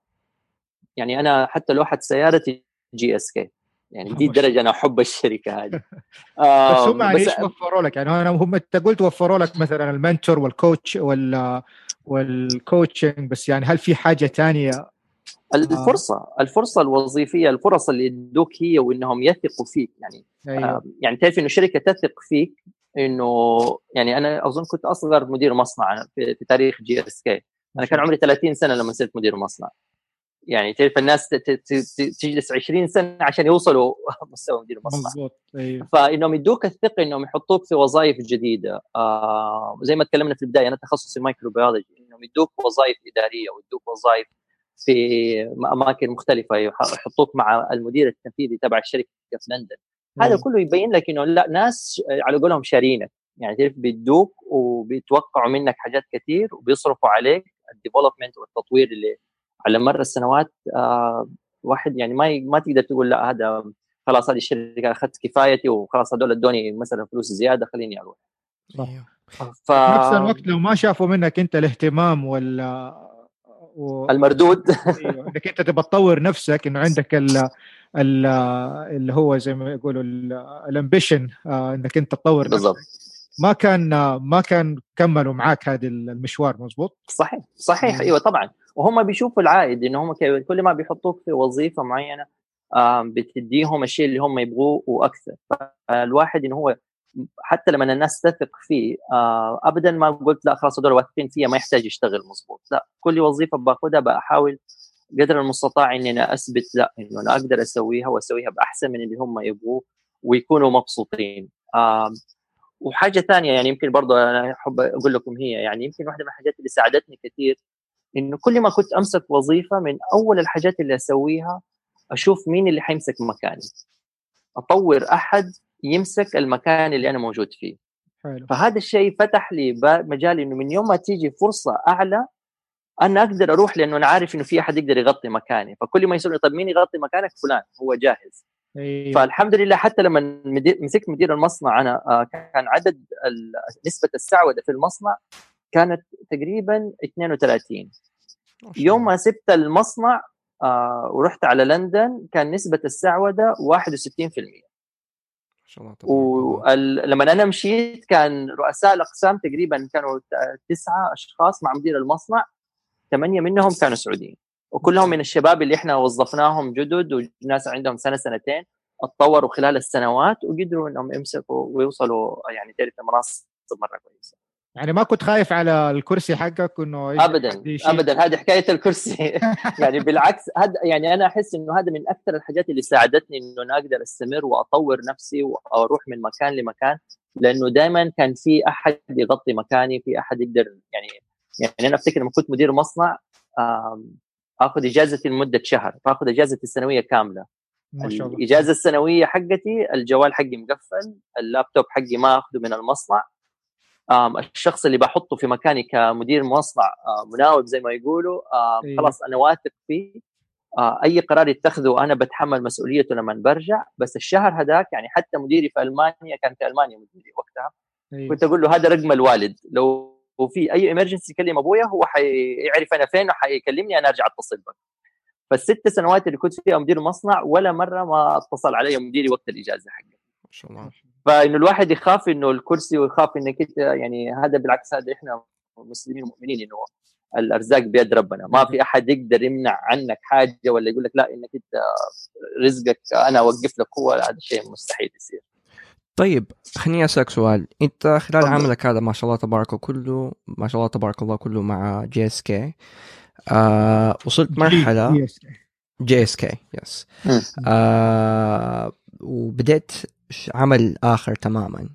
يعني أنا حتى لوحه سيارتي GSK. يعني دي الدرجة أنا أحب الشركة هذه. بس هم يعني إيش وفروا لك؟ يعني أنا هم أنت قلت وفروا لك مثلا ال mentor وال coach وال وال coaching بس يعني هل في حاجة ثانية الفرصة الفرصة الوظيفية الفرص اللي يدوك هي وإنهم يثقوا فيك. يعني أيوه. يعني تعرف إنه الشركة تثق فيك إنه يعني أنا أظن كنت أصغر مدير مصنع في, تاريخ GSK أنا كان عمري 30 سنة لما صرت مدير مصنع. يعني تعرف الناس تجلس 20 سنة عشان يوصلوا مستوى مدير مصنع. مضبوط أيوه. فإنهم يدوك الثقة إنهم يحطوك في وظائف جديدة. آه زي ما تكلمنا في البداية أنا تخصصي microbiology إنهم يدوك وظائف إدارية ويدوك وظائف في أماكن مختلفة يحطوك مع المدير التنفيذي تبع الشركة في لندن. هذا كله يبين لك إنه لا ناس على قولهم شارينك. يعني تعرف بيدوك وبيتوقعوا منك حاجات كثير وبيصرفوا عليك ال development والتطوير اللي على مر السنوات آه واحد يعني ما ما تقدر تقول لا هذا خلاص هذه الشركة أخذت كفايتي وخلاص هذول ادوني مثلا فلوس زيادة خليني أروح. أيوه. ف... نفس الوقت لو ما شافوا منك أنت الاهتمام ولا و... المردود. أيوه. إنك أنت تبغى تطور نفسك إنه عندك ال... ال... اللي هو زي ما يقولوا الامبيشن آه، إنك أنت تطور بالضبط. ما كان ما كان كملوا معاك هذا المشوار مزبوط صحيح صحيح. أيوه طبعا. وهم بيشوفوا العائد إنه هم كل ما بيحطوك في وظيفة معينة بتديهم الشيء اللي هم يبغوه وأكثر. فالواحد إنه هو حتى لما الناس تثق فيه آه ابدا ما قلت لا خلاص هذول واثقين فيها ما يحتاج يشتغل مظبوط. لا كل وظيفة باخذها بحاول قدر المستطاع إني أنا أثبت لا إنه أنا أقدر أسويها وأسويها بأحسن من اللي هم يبغوه ويكونوا مبسوطين. وحاجة ثانية يعني يمكن برضه أنا أحب أقول لكم هي يعني يمكن واحدة من الحاجات اللي ساعدتني كثير إنه كل ما كنت أمسك وظيفة من أول الحاجات اللي أسويها أشوف مين اللي حيمسك مكاني. أطور أحد يمسك المكان اللي أنا موجود فيه. حلو. فهذا الشيء فتح لي مجال إنه من يوم ما تيجي فرصة أعلى أنا أقدر أروح لأنه أنا عارف إنه في أحد يقدر يغطي مكاني. فكل ما يسألني طيب مين يغطي مكانك؟ فلان هو جاهز. أيوه. فالحمد لله حتى لما مسكت مدير المصنع أنا آه، كان عدد نسبة السعودة في المصنع كانت تقريبا 32 يوم ما سبت المصنع آه ورحت على لندن كان نسبة السعودة 61% شاء الله ولما أنا مشيت كان رؤساء الأقسام تقريبا كانوا تسعة أشخاص مع مدير المصنع ثمانية منهم كانوا سعوديين. وكلهم من الشباب اللي إحنا وظفناهم جدد وناس عندهم سنة سنتين اتطوروا خلال السنوات وقدروا إنهم يمسكوا ويوصلوا يعني تعرف مناصب مرة كويسة. يعني ما كنت خايف على الكرسي حقك إنه ابدا ابدا. هذه حكاية الكرسي. يعني بالعكس هذا يعني أنا أحس إنه هذا من أكثر الحاجات اللي ساعدتني إنه أنا أقدر أستمر وأطور نفسي وأروح من مكان لمكان لأنه دائما كان في أحد يغطي مكاني في أحد يقدر يعني يعني أنا أفتكر لما كنت مدير مصنع آخذ اجازتي لمدة شهر فآخذ اجازتي السنوية كاملة. ما شاء الله. الإجازة السنوية حقتي الجوال حقي مقفل اللابتوب حقي ما أخذه من المصنع. الشخص اللي بحطه في مكاني كمدير مصنع مناوب زي ما يقولوا إيه. خلاص أنا واثق فيه. أي قرار يتخذه أنا بتحمل مسؤوليته لما برجع. بس الشهر هذاك يعني حتى مديري في ألمانيا كان في ألمانيا مديري وقتها. أيه. كنت أقول له هذا رقم الوالد. لو في أي امرجنسي يكلم أبويا هو حيعرف أنا فين وحيكلمني أنا أرجع أتصل بك. فالست سنوات اللي كنت فيها مدير مصنع ولا مرة ما اتصل علي مديري وقت الإجازة حقي. ما شاء الله. فإنه الواحد يخاف إنه الكرسي ويخاف إنك أنت يعني هذا بالعكس هذا إحنا مسلمين مؤمنين إنه الأرزاق بيد ربنا. ما في أحد يقدر يمنع عنك حاجة ولا يقول لك لا إنك أنت رزقك أنا أوقف لك هو هذا شيء مستحيل يصير. طيب خليني أسألك سؤال. أنت خلال عملك هذا ما شاء الله تبارك كله ما شاء الله تبارك الله كله مع GSK آه وصلت مرحلة GSK yes وبدأت عمل آخر تماما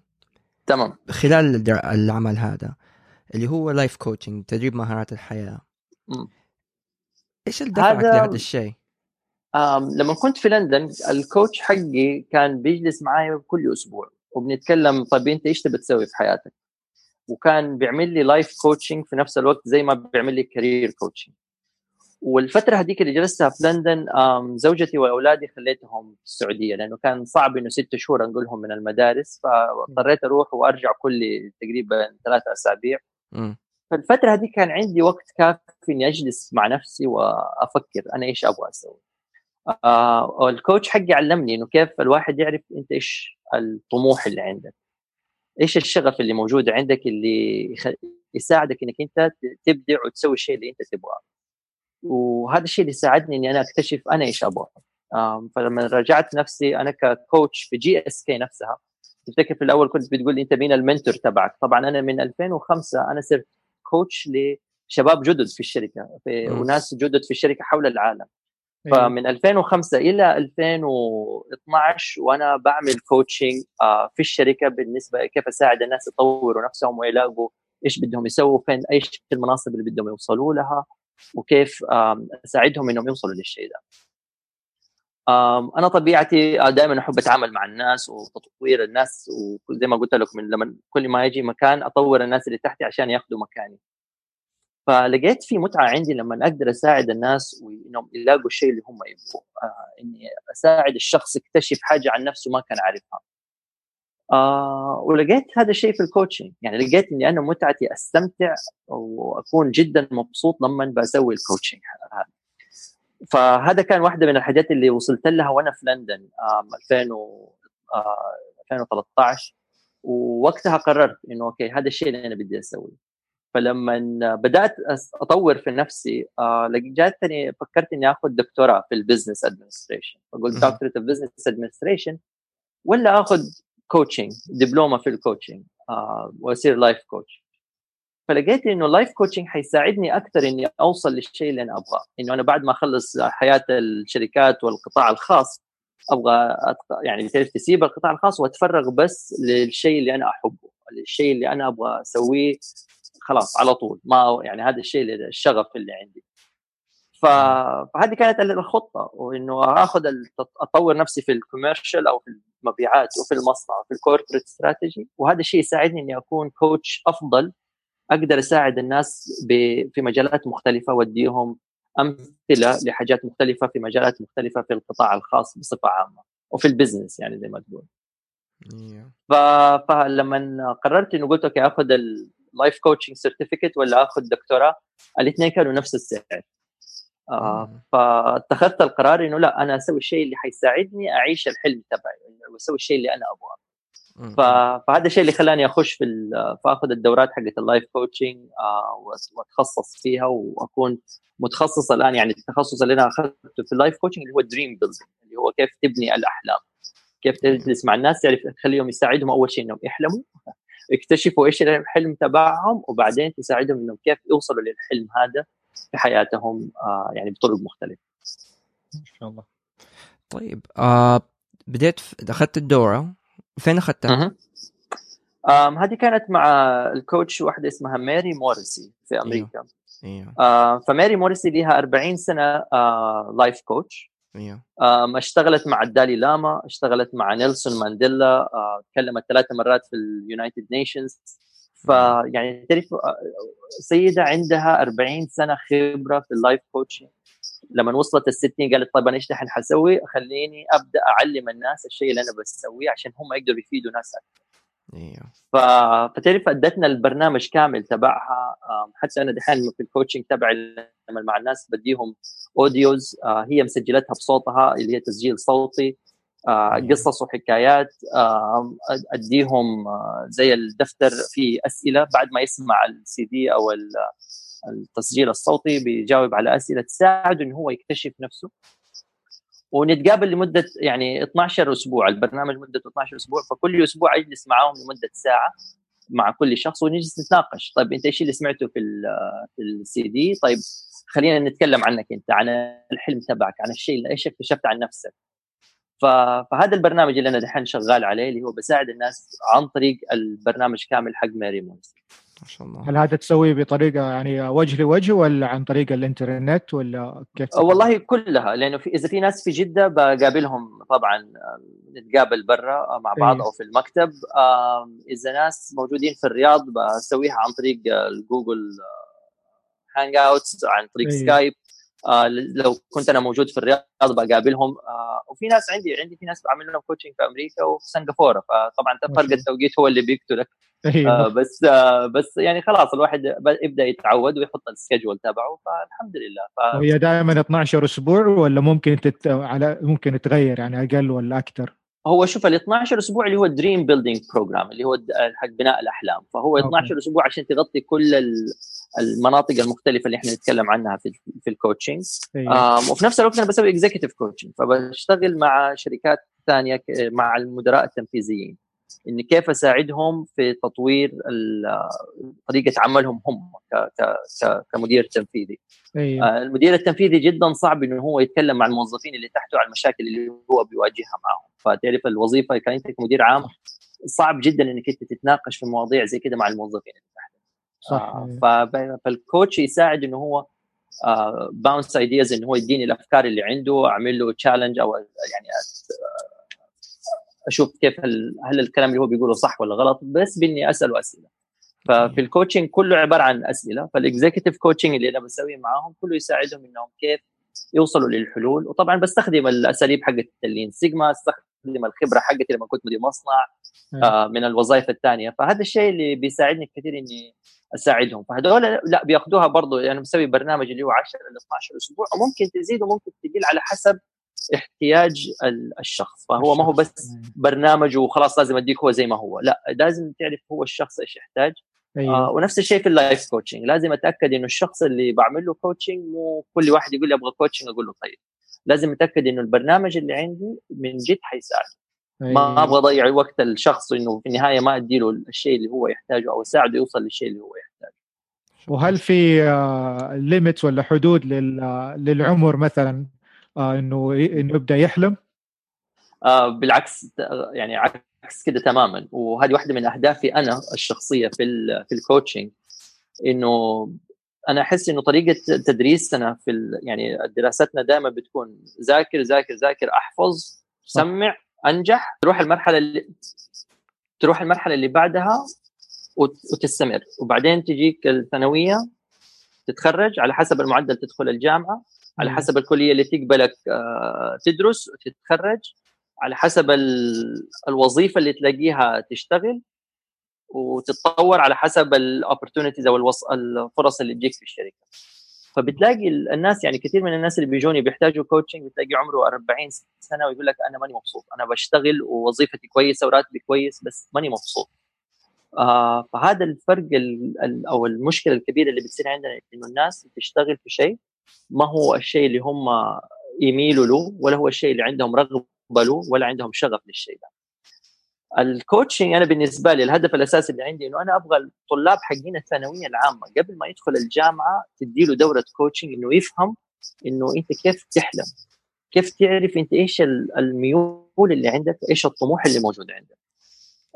تمام خلال العمل هذا اللي هو life coaching تدريب مهارات الحياة م. إيش اللي دفعك لهذا الشيء؟ لما كنت في لندن ال coach حقي كان بيجلس معي كل أسبوع وبنتكلم طيب أنت إيش تبي تسوي في حياتك؟ وكان بيعمل لي life coaching في نفس الوقت زي ما بيعمل لي career coaching والفترة هذيك اللي جلستها في لندن زوجتي وأولادي خليتهم في السعودية لأنه كان صعب إنه ست شهور أنقلهم من المدارس فاضطريت أروح وأرجع كل تقريبا ثلاثة أسابيع فالفترة هذيك كان عندي وقت كافي إني أجلس مع نفسي وأفكر أنا إيش أبغى أسوي. آه ال coach حقي علمني إنه كيف الواحد يعرف أنت إيش الطموح اللي عندك. إيش الشغف اللي موجود عندك اللي يساعدك إنك أنت تبدع وتسوي الشيء اللي أنت تبغاه. وهذا الشيء اللي ساعدني إني أنا أكتشف أنا إيش أبغى. فلما رجعت نفسي أنا ك coach في GSK نفسها تفتكر في الأول كنت بتقول لي أنت مين ال mentor تبعك؟ طبعا أنا من 2005 أنا صرت coach لشباب جدد في الشركة في وناس جدد في الشركة حول العالم. أيوه. فمن 2005 إلى 2012 وأنا بعمل coaching آه، في الشركة بالنسبة كيف أساعد الناس يطوروا نفسهم ويلاقوا إيش بدهم يسووا فين إيش المناصب اللي بدهم يوصلوا لها. وكيف أساعدهم إنهم يوصلوا للشيء ده. أنا طبيعتي آه، دائما أحب أتعامل مع الناس وتطوير الناس وزي ما قلت لكم لما كل ما يجي مكان أطور الناس اللي تحتي عشان ياخذوا مكاني. فلقيت في متعة عندي لما أقدر أساعد الناس وإنهم يلاقوا الشيء اللي هم يبغوه. آه إني أساعد الشخص يكتشف حاجة عن نفسه ما كان عارفها. آه ولقيت هذا الشيء في ال coaching يعني لقيت إني أنا متعتي أستمتع وأكون جدا مبسوط لما بسوي ال coaching هذا فهذا كان واحدة من الحاجات اللي وصلت لها وأنا في لندن آه 2000 و آه 2013 ووقتها قررت إنه okay هذا الشيء اللي أنا بدي أسويه. فلما بدأت أطور في نفسي آه جاتني فكرت إني آخذ دكتوراه في ال business administration فقلت دكتوراه في ال business administration ولا آخذ coaching دبلومة في ال coaching واصير life coach فلقيت إنه ال life coaching حيساعدني أكثر إني أوصل للشيء اللي أنا أبغاه. إنه أنا بعد ما أخلص حياة الشركات والقطاع الخاص أبغى يعني تعرف تسيب القطاع الخاص وأتفرغ بس للشيء اللي أنا أحبه الشيء اللي أنا أبغى أسويه خلاص على طول. ما يعني هذا الشيء الشغف اللي عندي. فهذه كانت الخطة وإنه آخذ أطور نفسي في ال commercial أو في المبيعات وفي المصنع وفي ال corporate strategy وهذا الشيء يساعدني إني أكون coach أفضل أقدر أساعد الناس في مجالات مختلفة وأديهم أمثلة لحاجات مختلفة في مجالات مختلفة في القطاع الخاص بصفة عامة وفي ال business يعني زي ما تقول. ف... فلما قررت إنه قلت أوكي آخذ ال life coaching certificate ولا آخذ دكتوراه الاثنين كانوا نفس السعر. آه فاتخذت القرار إنه لا أنا أسوي الشيء اللي حيساعدني أعيش الحلم تبعي واسوي الشيء اللي أنا أبغاه. فهذا الشيء اللي خلاني أخش في فأخذ الدورات حقت ال life coaching آه وأتخصص فيها وأكون متخصص الآن يعني التخصص اللي أنا أخذته في ال life coaching اللي هو dream building اللي هو كيف تبني الأحلام. كيف تجلس مع الناس تعرف تخليهم يساعدهم أول شيء إنهم يحلموا يكتشفوا إيش الحلم تبعهم وبعدين تساعدهم إنهم كيف يوصلوا للحلم هذا. في حياتهم آه يعني بطرق مختلفة. ما شاء الله. طيب آه بديت أخذت الدورة فين أخذتها؟ هذه كانت مع ال coach واحدة اسمها ماري موريسي في أيوه. أمريكا. أيوه آه فماري موريسي لها 40 سنة آه life coach. أيوه اشتغلت مع الدالي لاما اشتغلت مع نيلسون مانديلا آه، تكلمت ثلاث مرات في ال United Nations فيعني تعرف سيدة عندها 40 سنة خبرة في ال life coaching لما وصلت ال 60 قالت طيب أنا إيش دحين حسوي؟ خليني أبدأ أعلم الناس الشيء اللي أنا بسويه عشان هم يقدروا يفيدوا ناس أكثر. إيوه فتعرف أدتنا البرنامج كامل تبعها حتى أنا دحين في ال coaching تبعي لما مع الناس بديهم audios آه، هي مسجلتها بصوتها اللي هي تسجيل صوتي قصص وحكايات أديهم آه، زي الدفتر فيه أسئلة بعد ما يسمع السي دي أو التسجيل الصوتي بيجاوب على أسئلة تساعده انه هو يكتشف نفسه. ونتقابل لمدة يعني 12 أسبوع البرنامج مدته 12 أسبوع فكل أسبوع أجلس معاهم لمدة ساعة مع كل شخص ونجلس نتناقش. طيب أنت إيش اللي سمعته في في السي دي؟ طيب خلينا نتكلم عنك أنت عن الحلم تبعك عن الشيء اللي إيش اكتشفت عن نفسك. فهذا البرنامج اللي أنا دحين شغال عليه اللي هو بساعد الناس عن طريق البرنامج كامل حق ماري موريسي ما شاء الله هل هذا تسويه بطريقة يعني وجه لوجه ولا عن طريق الإنترنت ولا كيف؟ والله كلها لأنه في إذا في ناس في جدة بقابلهم طبعا نتقابل برا مع بعض إيه. أو في المكتب إذا ناس موجودين في الرياض بسويها عن طريق ال Google Hangouts عن طريق أيه. Skype لو كنت أنا موجود في الرياض بقابلهم آه وفي ناس عندي عندي في ناس بعمل لهم coaching في أمريكا وفي سنغافورة فطبعا فرق التوقيت هو اللي بيقتلك أيوه. آه بس آه بس يعني خلاص الواحد يبدأ يتعود ويحط ال schedule تبعه فالحمد لله ف... وهي دائما 12 أسبوع ولا ممكن تت... على ممكن تغير يعني أقل ولا أكثر؟ هو شوف ال 12 أسبوع اللي هو dream building program اللي هو حق بناء الأحلام فهو 12 أوكي. أسبوع عشان تغطي كل المناطق المختلفة اللي إحنا نتكلم عنها في في ال coaching أيوة. وفي نفس الوقت أنا بسوي executive coaching فبشتغل مع شركات ثانية مع المدراء التنفيذيين. إني كيف أساعدهم في تطوير طريقة عملهم هم كمدير تنفيذي. أيوة. آه، المدير التنفيذي جدا صعب إنه هو يتكلم مع الموظفين اللي تحته على المشاكل اللي هو بيواجهها معهم. فتعرف الوظيفة كانت كمدير عام صعب جدا إنك أنت تتناقش في مواضيع زي كده مع الموظفين اللي تحته. صح. آه فالكوتش يساعد إنه هو bounce uh, ideas إنه هو يديني الأفكار اللي عنده أعمل له challenge أو يعني أشوف كيف هل, هل الكلام اللي هو بيقوله صح ولا غلط بس بإني أسأله أسئلة. ففي ال coaching كله عبارة عن أسئلة فال executive coaching اللي أنا بسويه معاهم كله يساعدهم إنهم كيف يوصلوا للحلول. وطبعا بستخدم الأساليب حقت ال Lean Sigma استخدم الخبرة حقتي لما كنت مدير مصنع آه من الوظائف الثانية. فهذا الشيء اللي بيساعدني كثير إني أساعدهم. فهذول لا بياخذوها برضه يعني بسوي برنامج اللي هو 10 ل 12 أسبوع وممكن تزيد وممكن تقل على حسب احتياج الشخص. فهو ما هو بس برنامج وخلاص لازم أديك هو زي ما هو. لا لازم تعرف هو الشخص إيش يحتاج. أيوة. آه ونفس الشيء في ال life coaching لازم أتأكد إنه الشخص اللي بعمل له coaching مو كل واحد يقول لي أبغى coaching أقول له طيب. لازم اتاكد إنه البرنامج اللي عندي من جد حيساعد أيوة. ما أبغى أضيع وقت الشخص إنه في النهاية ما ادي له الشيء اللي هو يحتاجه أو أساعده يوصل للشيء اللي هو يحتاجه وهل في limit ولا حدود للعمر مثلا إنه إنه يبدأ يحلم؟ آه بالعكس يعني عكس كده تماما وهذه واحدة من أهدافي أنا الشخصية في في ال coaching إنه أنا أحس إنه طريقة تدريسنا في يعني دراستنا دائما بتكون ذاكر ذاكر ذاكر أحفظ سمع أنجح تروح المرحلة اللي تروح المرحلة اللي بعدها وتستمر. وبعدين تجيك الثانوية تتخرج على حسب المعدل تدخل الجامعة على حسب الكلية اللي تقبلك آه، تدرس وتتخرج على حسب الوظيفة اللي تلاقيها تشتغل. وتتطور على حسب ال opportunities أو الفرص اللي تجيك في الشركة. فبتلاقي الناس يعني كثير من الناس اللي بيجوني بيحتاجوا coaching بتلاقي عمره 40 سنة ويقول لك أنا ماني مبسوط أنا بشتغل ووظيفتي كويسة وراتبي كويس بس ماني مبسوط. آه فهذا الفرق أو المشكلة الكبيرة اللي بتصير عندنا إنه الناس بتشتغل في شيء ما هو الشيء اللي هم يميلوا له ولا هو الشيء اللي عندهم رغبة له ولا عندهم شغف للشيء ده. ال coaching أنا بالنسبة لي الهدف الأساسي اللي عندي إنه أنا أبغى الطلاب حقين الثانوية العامة قبل ما يدخل الجامعة تدي له دورة coaching إنه يفهم إنه أنت كيف تحلم كيف تعرف أنت إيش الميول اللي عندك إيش الطموح اللي موجود عندك.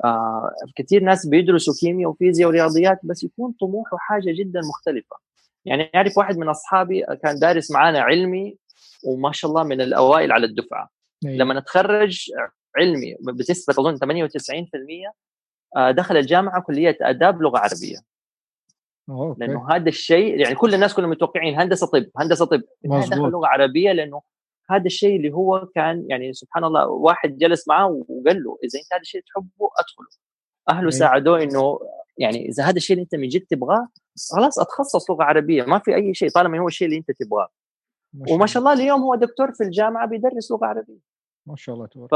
آه كثير ناس بيدرسوا كيمياء وفيزياء ورياضيات بس يكون طموحه حاجة جدا مختلفة. يعني أعرف واحد من أصحابي كان دارس معانا علمي وما شاء الله من الأوائل على الدفعة. أيوة. لما نتخرج علمي بنسبه اظن 98% آه، دخل الجامعة كلية آداب لغة عربية. أوكي. لأنه هذا الشيء يعني كل الناس كلهم متوقعين هندسة طب هندسة طب. دخل لغة عربية لأنه هذا الشيء اللي هو كان يعني سبحان الله واحد جلس معاه وقال له إذا أنت هذا الشيء تحبه أدخله. أهله أي. ساعدوه إنه يعني إذا هذا الشيء اللي أنت من جد تبغاه خلاص أتخصص لغة عربية ما في أي شيء طالما هو الشيء اللي أنت تبغاه. وما شاء الله اليوم هو دكتور في الجامعة بيدرس لغة عربية. ما شاء الله تبارك ف...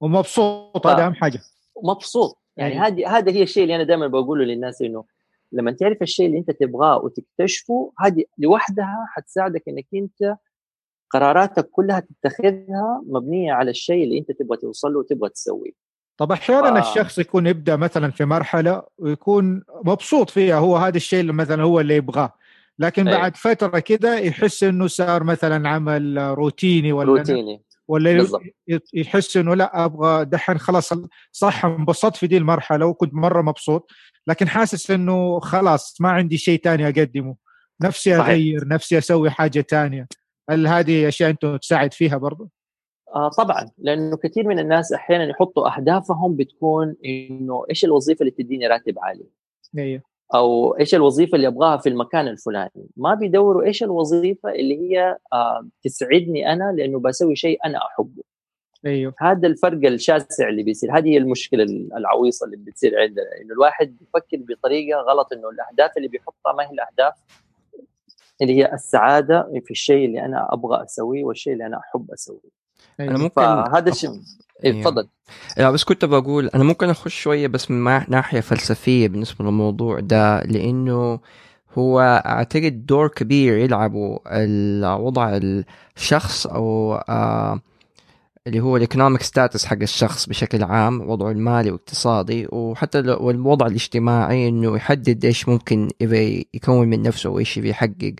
ومبسوط هذا أهم حاجة. مبسوط. يعني أيوه. هذه هذا هي الشيء اللي أنا دائما بقوله للناس إنه لما تعرف الشيء اللي أنت تبغاه وتكتشفه هذه لوحدها حتساعدك إنك أنت قراراتك كلها تتخذها مبنية على الشيء اللي أنت تبغى توصل له وتبغى تسويه. طب أحيانا ف... الشخص يكون يبدأ مثلا في مرحلة ويكون مبسوط فيها هو هذا الشيء اللي مثلا هو اللي يبغاه. لكن أيه. بعد فترة كده يحس إنه صار مثلا عمل روتيني ولا روتيني. ولا بالضبط. يحس إنه لا أبغى دحين خلاص صح انبسطت في دي المرحلة وكنت مرة مبسوط لكن حاسس إنه خلاص ما عندي شيء ثاني أقدمه نفسي أغير صحيح. نفسي أسوي حاجة ثانية هل هذه أشياء أنتم تساعد فيها برضه؟ آه طبعا لأنه كثير من الناس أحيانا يحطوا أهدافهم بتكون إنه إيش الوظيفة اللي تديني راتب عالي؟ أيوه أو إيش الوظيفة اللي أبغاها في المكان الفلاني. ما بيدوروا إيش الوظيفة اللي هي آه تسعدني أنا لأنه بسوي شيء أنا أحبه. أيوه. هذا الفرق الشاسع اللي بيصير. هذه هي المشكلة العويصة اللي بتصير عندنا. إنه الواحد بيفكر بطريقة غلط إنه الأهداف اللي بيحطها ما هي الأهداف اللي هي السعادة في الشيء اللي أنا أبغى أسويه والشيء اللي أنا أحب أسويه. أنا. ممكن هذا الشيء. إيه تفضل. لا بس كنت بقول أنا ممكن أخش شوية بس من ناحية فلسفية بالنسبة للموضوع ده لأنه هو أعتقد دور كبير يلعبه وضع الشخص أو آه اللي هو ال economic status حق الشخص بشكل عام وضعه المالي واقتصادي وحتى الوضع الاجتماعي إنه يحدد إيش ممكن يكون من نفسه وإيش يحقق.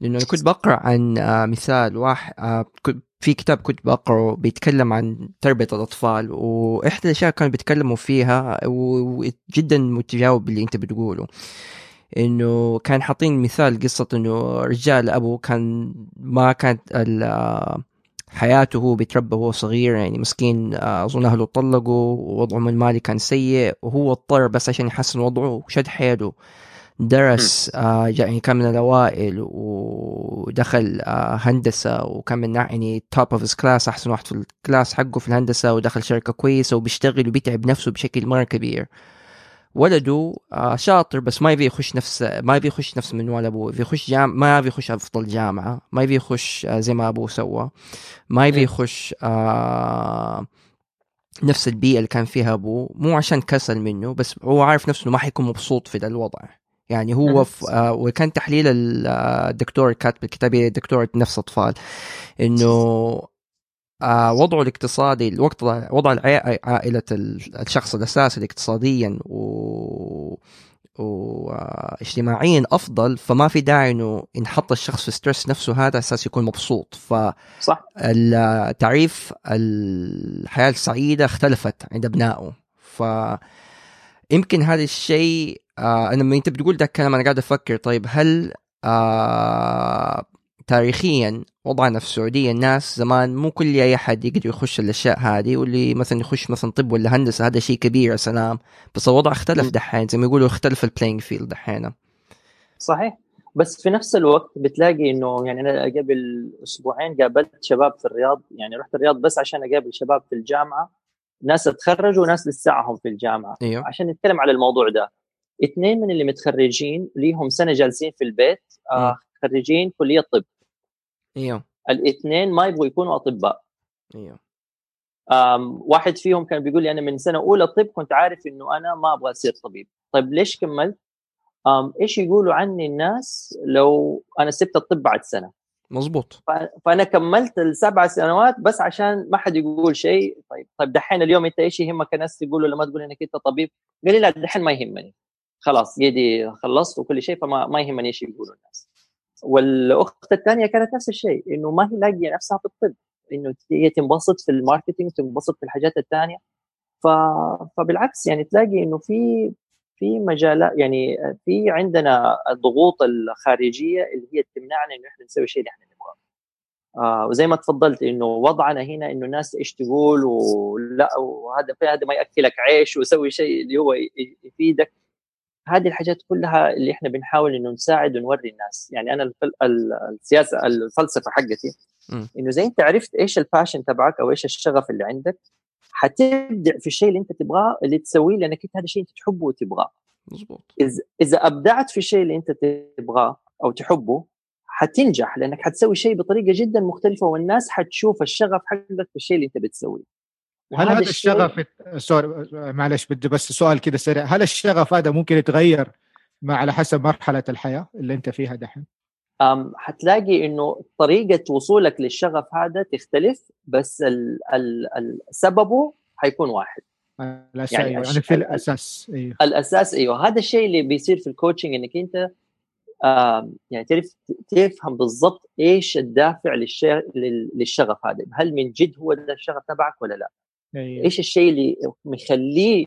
لأنه كنت بقرأ عن آه مثال واحد آه في كتاب كنت بقرأه بيتكلم عن تربية الأطفال وإحدى الأشياء كانوا بيتكلموا فيها وجدا متجاوب اللي أنت بتقوله. إنه كان حاطين مثال قصة إنه رجال أبو كان ما كانت حياته هو بيتربى وهو صغير يعني مسكين أظن أهله طلقوا ووضعه المالي كان سيء وهو اضطر بس عشان يحسن وضعه وشد حيله. درس آه يعني كان من الأوائل ودخل آه هندسة وكان من يعني top of class أحسن واحد في ال class حقه في الهندسة ودخل شركة كويسة وبيشتغل وبيتعب نفسه بشكل مرة كبير. ولده آه شاطر بس ما يبي يخش نفس ما يبي يخش نفس منوال أبوه. يبي يخش جام ما يبي يخش أفضل جامعة ما يبي يخش آه زي ما أبوه سوى. ما يبي يخش آه نفس البيئة اللي كان فيها أبوه. مو عشان كسل منه بس هو عارف نفسه ما حيكون مبسوط في ذا الوضع. يعني هو ف... آه وكان تحليل الدكتور كاتب الكتاب دكتورة نفس أطفال إنه آه وضعه الاقتصادي الوقت وضع عائلة الشخص الأساسي اقتصاديا و واجتماعيا أفضل فما في داعي إنه ينحط الشخص في ستريس نفسه هذا أساس يكون مبسوط. ف صح. تعريف الحياة السعيدة اختلفت عند أبنائه. ف يمكن هذا الشيء آه أنا لما أنت بتقول ده الكلام أنا قاعد أفكر. طيب هل آه تاريخيا وضعنا في السعودية الناس زمان مو كل أي أحد يقدر يخش الأشياء هذه واللي مثلا يخش مثلا طب ولا هندسة هذا شيء كبير يا سلام. بس الوضع اختلف دحين زي ما يقولوا اختلف ال playing field دحين. صحيح. بس في نفس الوقت بتلاقي إنه يعني أنا قبل أسبوعين قابلت شباب في الرياض يعني رحت الرياض بس عشان أقابل شباب في الجامعة. ناس تخرجوا وناس لساعهم في الجامعة. أيوه. عشان نتكلم على الموضوع ده. اثنين من اللي متخرجين ليهم سنة جالسين في البيت آه خريجين كلية طب. إيوه. الاثنين ما يبغوا يكونوا أطباء. إيوه. واحد فيهم كان بيقول لي أنا من سنة أولى طب كنت عارف إنه أنا ما أبغى أصير طبيب. طيب ليش كملت؟ أم إيش يقولوا عني الناس لو أنا سبت الطب بعد سنة؟ مظبوط. فأنا كملت السبع سنوات بس عشان ما حد يقول شيء. طيب طيب دحين اليوم أنت إيش يهمك الناس يقولوا لما تقول إنك أنت طبيب؟ قال لي لا دحين ما يهمني. خلاص جدي خلصت وكل شيء فما ما يهمني إيش يقولوا الناس. والأخت الثانية كانت نفس الشيء إنه ما هي لاقية نفسها في الطب إنه هي تنبسط في الماركتينج تنبسط في الحاجات الثانية. ف... فبالعكس يعني تلاقي إنه في في مجالات يعني في عندنا الضغوط الخارجية اللي هي تمنعنا إنه إحنا نسوي الشيء اللي إحنا نبغاه. آه وزي ما تفضلت إنه وضعنا هنا إنه الناس إيش تقول ولا وهذا هذا ما يأكلك عيش ويسوي شيء اللي هو يفيدك. هذه الحاجات كلها اللي إحنا بنحاول إنه نساعد ونوري الناس. يعني أنا السياسة الفلسفة حقتي إنه زي أنت عرفت إيش الباشن تبعك أو إيش الشغف اللي عندك حتبدع في الشيء اللي أنت تبغاه اللي تسويه لأنك أنت هذا الشيء أنت تحبه وتبغاه. مظبوط. اذا إذا أبدعت في الشيء اللي أنت تبغاه أو تحبه حتنجح لأنك حتسوي شيء بطريقة جدا مختلفة والناس حتشوف الشغف حقك في الشيء اللي أنت بتسويه. هل هذا الشغف سوري معلش بدي بس سؤال كذا سريع. هل الشغف هذا ممكن يتغير مع على حسب مرحلة الحياة اللي أنت فيها دحين؟ أم حتلاقي إنه طريقة وصولك للشغف هذا تختلف بس ال ال ال سببه حيكون واحد. الأساس يعني, يعني في الأساس أيوه. الأساس أيوه. هذا الشيء اللي بيصير في ال coaching إنك أنت يعني تعرف تفهم بالضبط إيش الدافع للشغف هذا. هل من جد هو ده الشغف تبعك ولا لا؟ أيوة. إيش الشيء اللي مخليه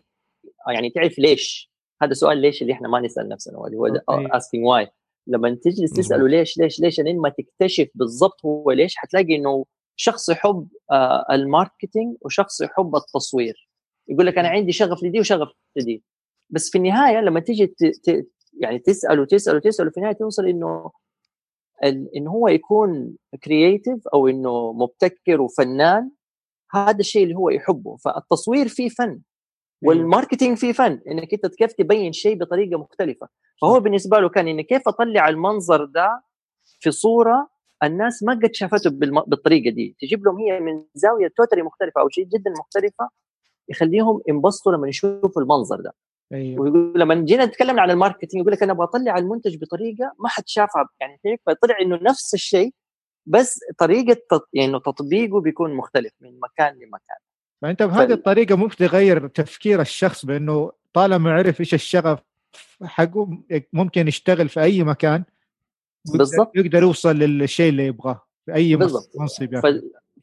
يعني تعرف ليش؟ هذا سؤال ليش اللي إحنا ما نسأل نفسنا؟ اللي هو asking why لما تجلس تسأله ليش ليش ليش لين ما تكتشف بالضبط هو ليش حتلاقي إنه شخص يحب آه ال marketing وشخص يحب التصوير. يقول لك أنا عندي شغف لدي وشغف لدي. بس في النهاية لما تيجي ت... ت... يعني تسأله تسأله تسأله في النهاية توصل إنه إنه هو يكون creative أو إنه مبتكر وفنان هذا الشيء اللي هو يحبه. فالتصوير فيه فن وال marketing فيه فن إنك أنت كيف تبين شيء بطريقة مختلفة. فهو بالنسبة له كان إنه كيف أطلع المنظر ده في صورة الناس ما قد شافته بالطريقة دي. تجيب لهم هي من زاوية totally مختلفة أو شيء جدا مختلفة يخليهم ينبسطوا لما يشوفوا المنظر ده. أيوه. ويقول لما جينا نتكلم عن ال marketing يقول لك أنا أبغى اطلع المنتج بطريقة ما حد شافها يعني فطلع إنه نفس الشيء بس طريقة تط... يعني تطبيقه بيكون مختلف من مكان لمكان. فانت بهذه ف... الطريقة ممكن تغير تفكير الشخص بأنه طالما عرف إيش الشغف حقه ممكن يشتغل في أي مكان بالضبط. يقدر يوصل للشيء اللي يبغاه في أي. منصب ف...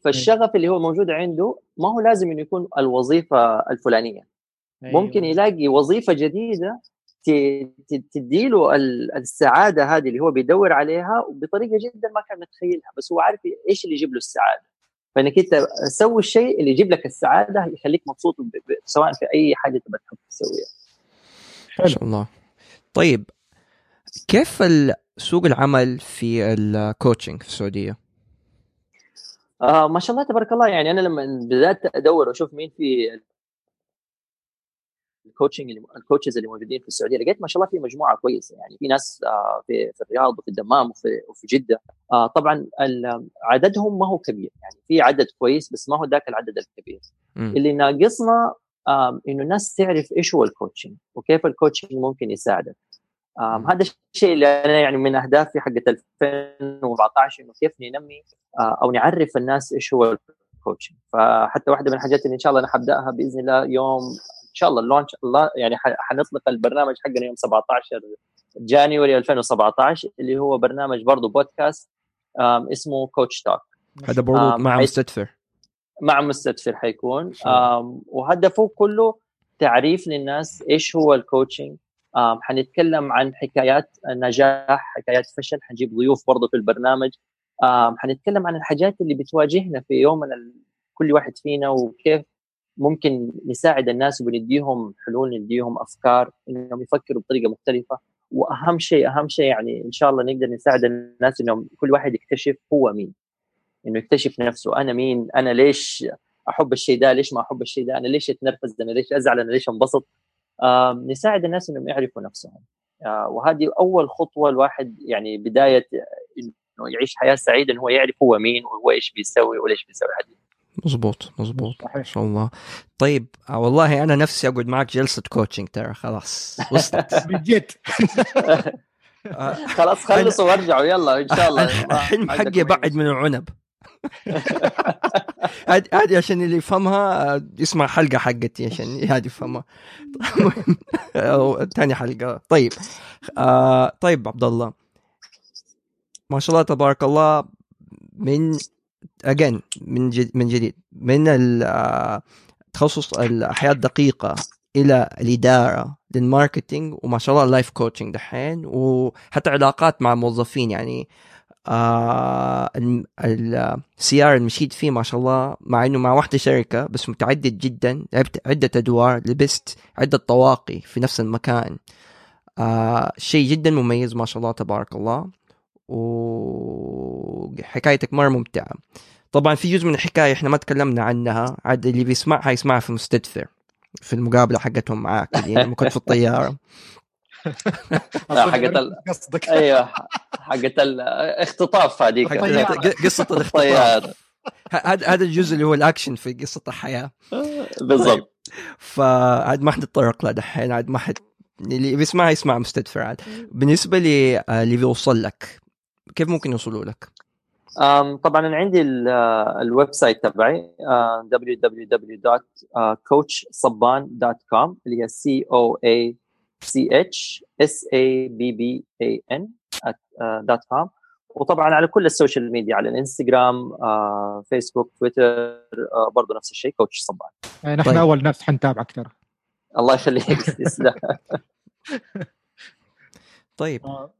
فالشغف اللي هو موجود عنده ما هو لازم إنه يكون الوظيفة الفلانية. أيوة. ممكن يلاقي وظيفة جديدة تديله السعادة هذه اللي هو بيدور عليها وبطريقه جدا ما كان متخيلها بس هو عارف إيش اللي يجيب له السعادة. فإنك أنت سوي الشيء اللي يجيب لك السعادة يخليك مبسوط سواء في أي حاجة تبغى تحب تسويها. ما شاء الله. طيب كيف سوق العمل في ال coaching في السعودية؟ آه ما شاء الله تبارك الله. يعني أنا لما بدأت أدور وأشوف مين في ال coaching ال coaches اللي موجودين في السعودية لقيت ما شاء الله في مجموعة كويسة يعني. في ناس آه، في في الرياض وفي الدمام وفي وفي جدة. آه، طبعا عددهم ما هو كبير يعني. في عدد كويس بس ما هو ذاك العدد الكبير. م. اللي ناقصنا إنه الناس تعرف إيش هو ال coaching وكيف ال coaching ممكن يساعدك. هذا الشيء اللي أنا يعني من أهدافي حقت 2014 إنه كيف ننمي آه، أو نعرف الناس إيش هو ال coaching فحتى واحدة من الحاجات اللي إن شاء الله أنا حبدأها بإذن الله يوم شاء الله ال launch الله يعني حنطلق البرنامج حقنا يوم 17 January 2017 اللي هو برنامج برضه بودكاست اسمه Coach Talk هذا برضه مع مستدفر. مع مستدفر حيكون. وهدفه كله تعريف للناس إيش هو ال coaching حنتكلم عن حكايات نجاح حكايات فشل حنجيب ضيوف برضه في البرنامج. حنتكلم عن الحاجات اللي بتواجهنا في يومنا كل واحد فينا وكيف ممكن نساعد الناس وبنديهم حلول نديهم أفكار إنهم يفكروا بطريقة مختلفة. وأهم شيء أهم شيء يعني إن شاء الله نقدر نساعد الناس إنهم كل واحد يكتشف هو مين. إنه يكتشف نفسه أنا مين؟ أنا ليش أحب الشيء ده؟ ليش ما أحب الشيء ده؟ أنا ليش اتنرفز أنا ليش أزعل؟ أنا ليش أنبسط؟ آه نساعد الناس إنهم يعرفوا نفسهم. آه وهذه أول خطوة الواحد يعني بداية إنه يعيش حياة سعيدة إنه هو يعرف هو مين وهو إيش بيسوي وليش بيسوي هذه. مزبوط مزبوط ما شاء الله. طيب آه، والله أنا نفسي أقعد معك جلسة كوتشنج ترى خلاص وصلت. بجد. خلاص خلصوا وارجعوا يلا إن شاء الله. الحلم حقي بعد من العنب. هذه عشان اللي يفهمها آه، يسمع حلقة حقتي عشان هذه يفهمها. ثاني حلقة. طيب آه طيب عبد الله. ما شاء الله تبارك الله من again من جديد من جديد. من تخصص الحياة الدقيقة إلى الإدارة لل marketing وما شاء الله ال life coaching دحين وحتى علاقات مع موظفين. يعني آه ال career المشيت فيه ما شاء الله مع إنه مع واحدة شركة بس متعدد جدا. لعبت عدة أدوار لبست عدة طواقي في نفس المكان. آه شيء جدا مميز ما شاء الله تبارك الله. وحكايتك مرة ممتعة. طبعا في جزء من الحكاية إحنا ما تكلمنا عنها. عاد اللي بيسمعها يسمعها في مستدفر في المقابلة حقتهم معاك اللي لما كنت في الطيارة. حقت ال... قصدك أيوه حقت الاختطاف هذيك. قصة الاختطاف. هذا هذا الجزء اللي هو الأكشن في قصة الحياة. بالضبط. طيب. فعاد ما حنتطرق له دحين عاد ما حد اللي بيسمعها يسمع مستدفر عاد. بالنسبة لي آه، اللي بيوصل لك كيف ممكن يوصلوا لك؟ طبعا أنا عندي ال website تبعي www.coachsabban.com اللي هي C O A C H S A B B A N dot com وطبعا على كل ال social media على الإنستغرام فيسبوك تويتر برضه نفس الشيء coach صبان نحن طيب. أول ناس حنتابعك ترى الله يخليك طيب آه.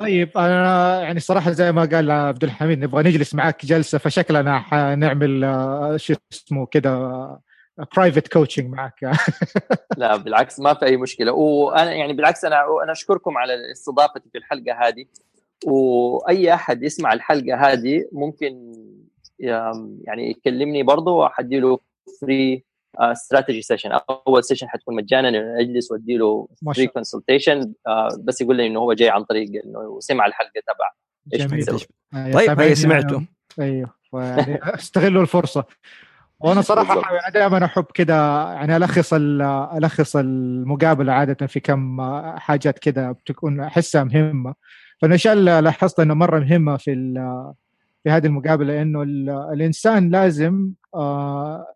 طيب أنا يعني صراحة زي ما قال عبد الحميد نبغى نجلس معك جلسة فشكلنا حنعمل آه، شو اسمه كذا private coaching معك. لا بالعكس ما في أي مشكلة. وأنا يعني بالعكس أنا أنا أشكركم على استضافتي في الحلقة هذه. وأي أحد يسمع الحلقة هذه ممكن يعني يكلمني برضه واحدي له free strategy session أول session حتكون مجانا اجلس وادي له free consultation بس يقول لي إنه هو جاي عن طريق إنه سمع الحلقة تبع إيش بتسوي طيب هي سمعته. أيوه أستغلوا الفرصة. وأنا صراحة يعني دائما أحب كذا يعني ألخص ألخص المقابلة عادة في كم حاجات كذا بتكون أحسها مهمة. فالاشياء اللي لاحظت إنه مرة مهمة في في هذه المقابلة إنه الإنسان لازم آه،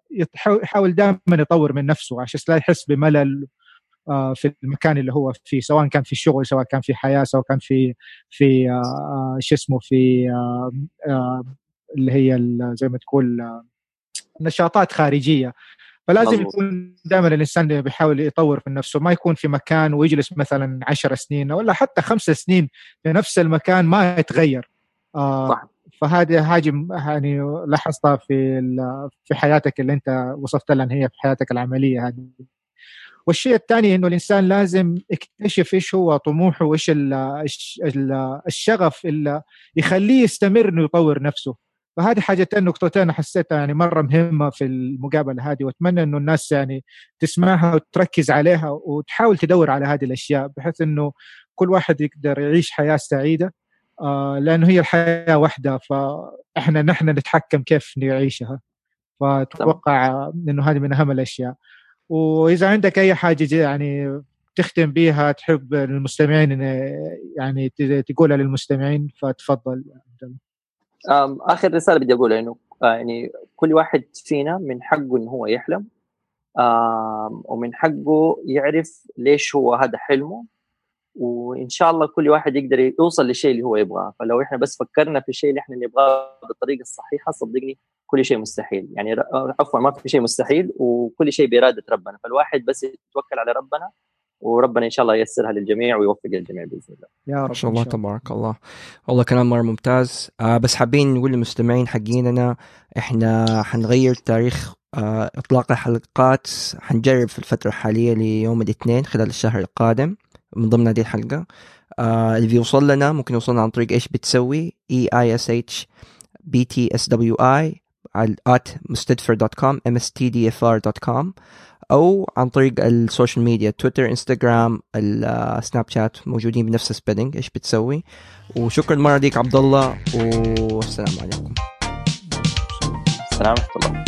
يحاول دائما يطور من نفسه عشان لا يحس بملل آه، في المكان اللي هو فيه سواء كان في الشغل سواء كان في حياة سواء كان في في آه، شو اسمه في اللي هي زي ما تقول نشاطات خارجية فلازم مزبوط. يكون دائما الإنسان بيحاول يطور من نفسه ما يكون في مكان ويجلس مثلا عشر سنين ولا حتى خمس سنين في نفس المكان ما يتغير آه صح. فهذه حاجة يعني لاحظتها في في حياتك اللي انت وصفت لها هي في حياتك العملية هذه. والشيء الثاني إنه الإنسان لازم يكتشف إيش هو طموحه وإيش الشغف اللي يخليه يستمر إنه يطور نفسه. فهذه حاجتين نقطتين حسيتها يعني مرة مهمة في المقابلة هذه وأتمنى إنه الناس يعني تسمعها وتركز عليها وتحاول تدور على هذه الأشياء بحيث إنه كل واحد يقدر يعيش حياة سعيدة. لأنه هي الحياة واحدة فإحنا نحن نتحكم كيف نعيشها. فأتوقع إنه هذه من أهم الأشياء. وإذا عندك أي حاجة يعني تختم بها تحب المستمعين يعني تقولها للمستمعين فتفضل آخر رسالة بدي أقولها إنه آه، يعني كل واحد فينا من حقه إنه هو يحلم ومن حقه يعرف ليش هو هذا حلمه. وإن شاء الله كل واحد يقدر يوصل للشيء اللي هو يبغاه. فلو إحنا بس فكرنا في الشيء اللي إحنا نبغاه بالطريقة الصحيحة صدقني كل شيء مستحيل. يعني عفوا ما في شيء مستحيل وكل شيء بإرادة ربنا. فالواحد بس يتوكل على ربنا وربنا إن شاء الله ييسرها للجميع ويوفق الجميع بإذن الله. يا رب ما شاء الله. تبارك الله. والله كلام مرة ممتاز. آه بس حابين نقول للمستمعين حقيننا إحنا حنغير تاريخ آه إطلاق الحلقات. حنجرب في الفترة الحالية ليوم الاثنين خلال الشهر القادم. من ضمن هذه الحلقة. آه اللي بيوصل لنا ممكن يوصلنا عن طريق إيش بتسوي؟ اي اي اس اتش بي تي اس دبليو اي على at mustedfr.com mstdfr.com أو عن طريق السوشيال ميديا تويتر إنستغرام السناب شات موجودين بنفس السبيلنج إيش بتسوي؟ وشكرا مرة ليك عبد الله والسلام عليكم. السلام ورحمة الله.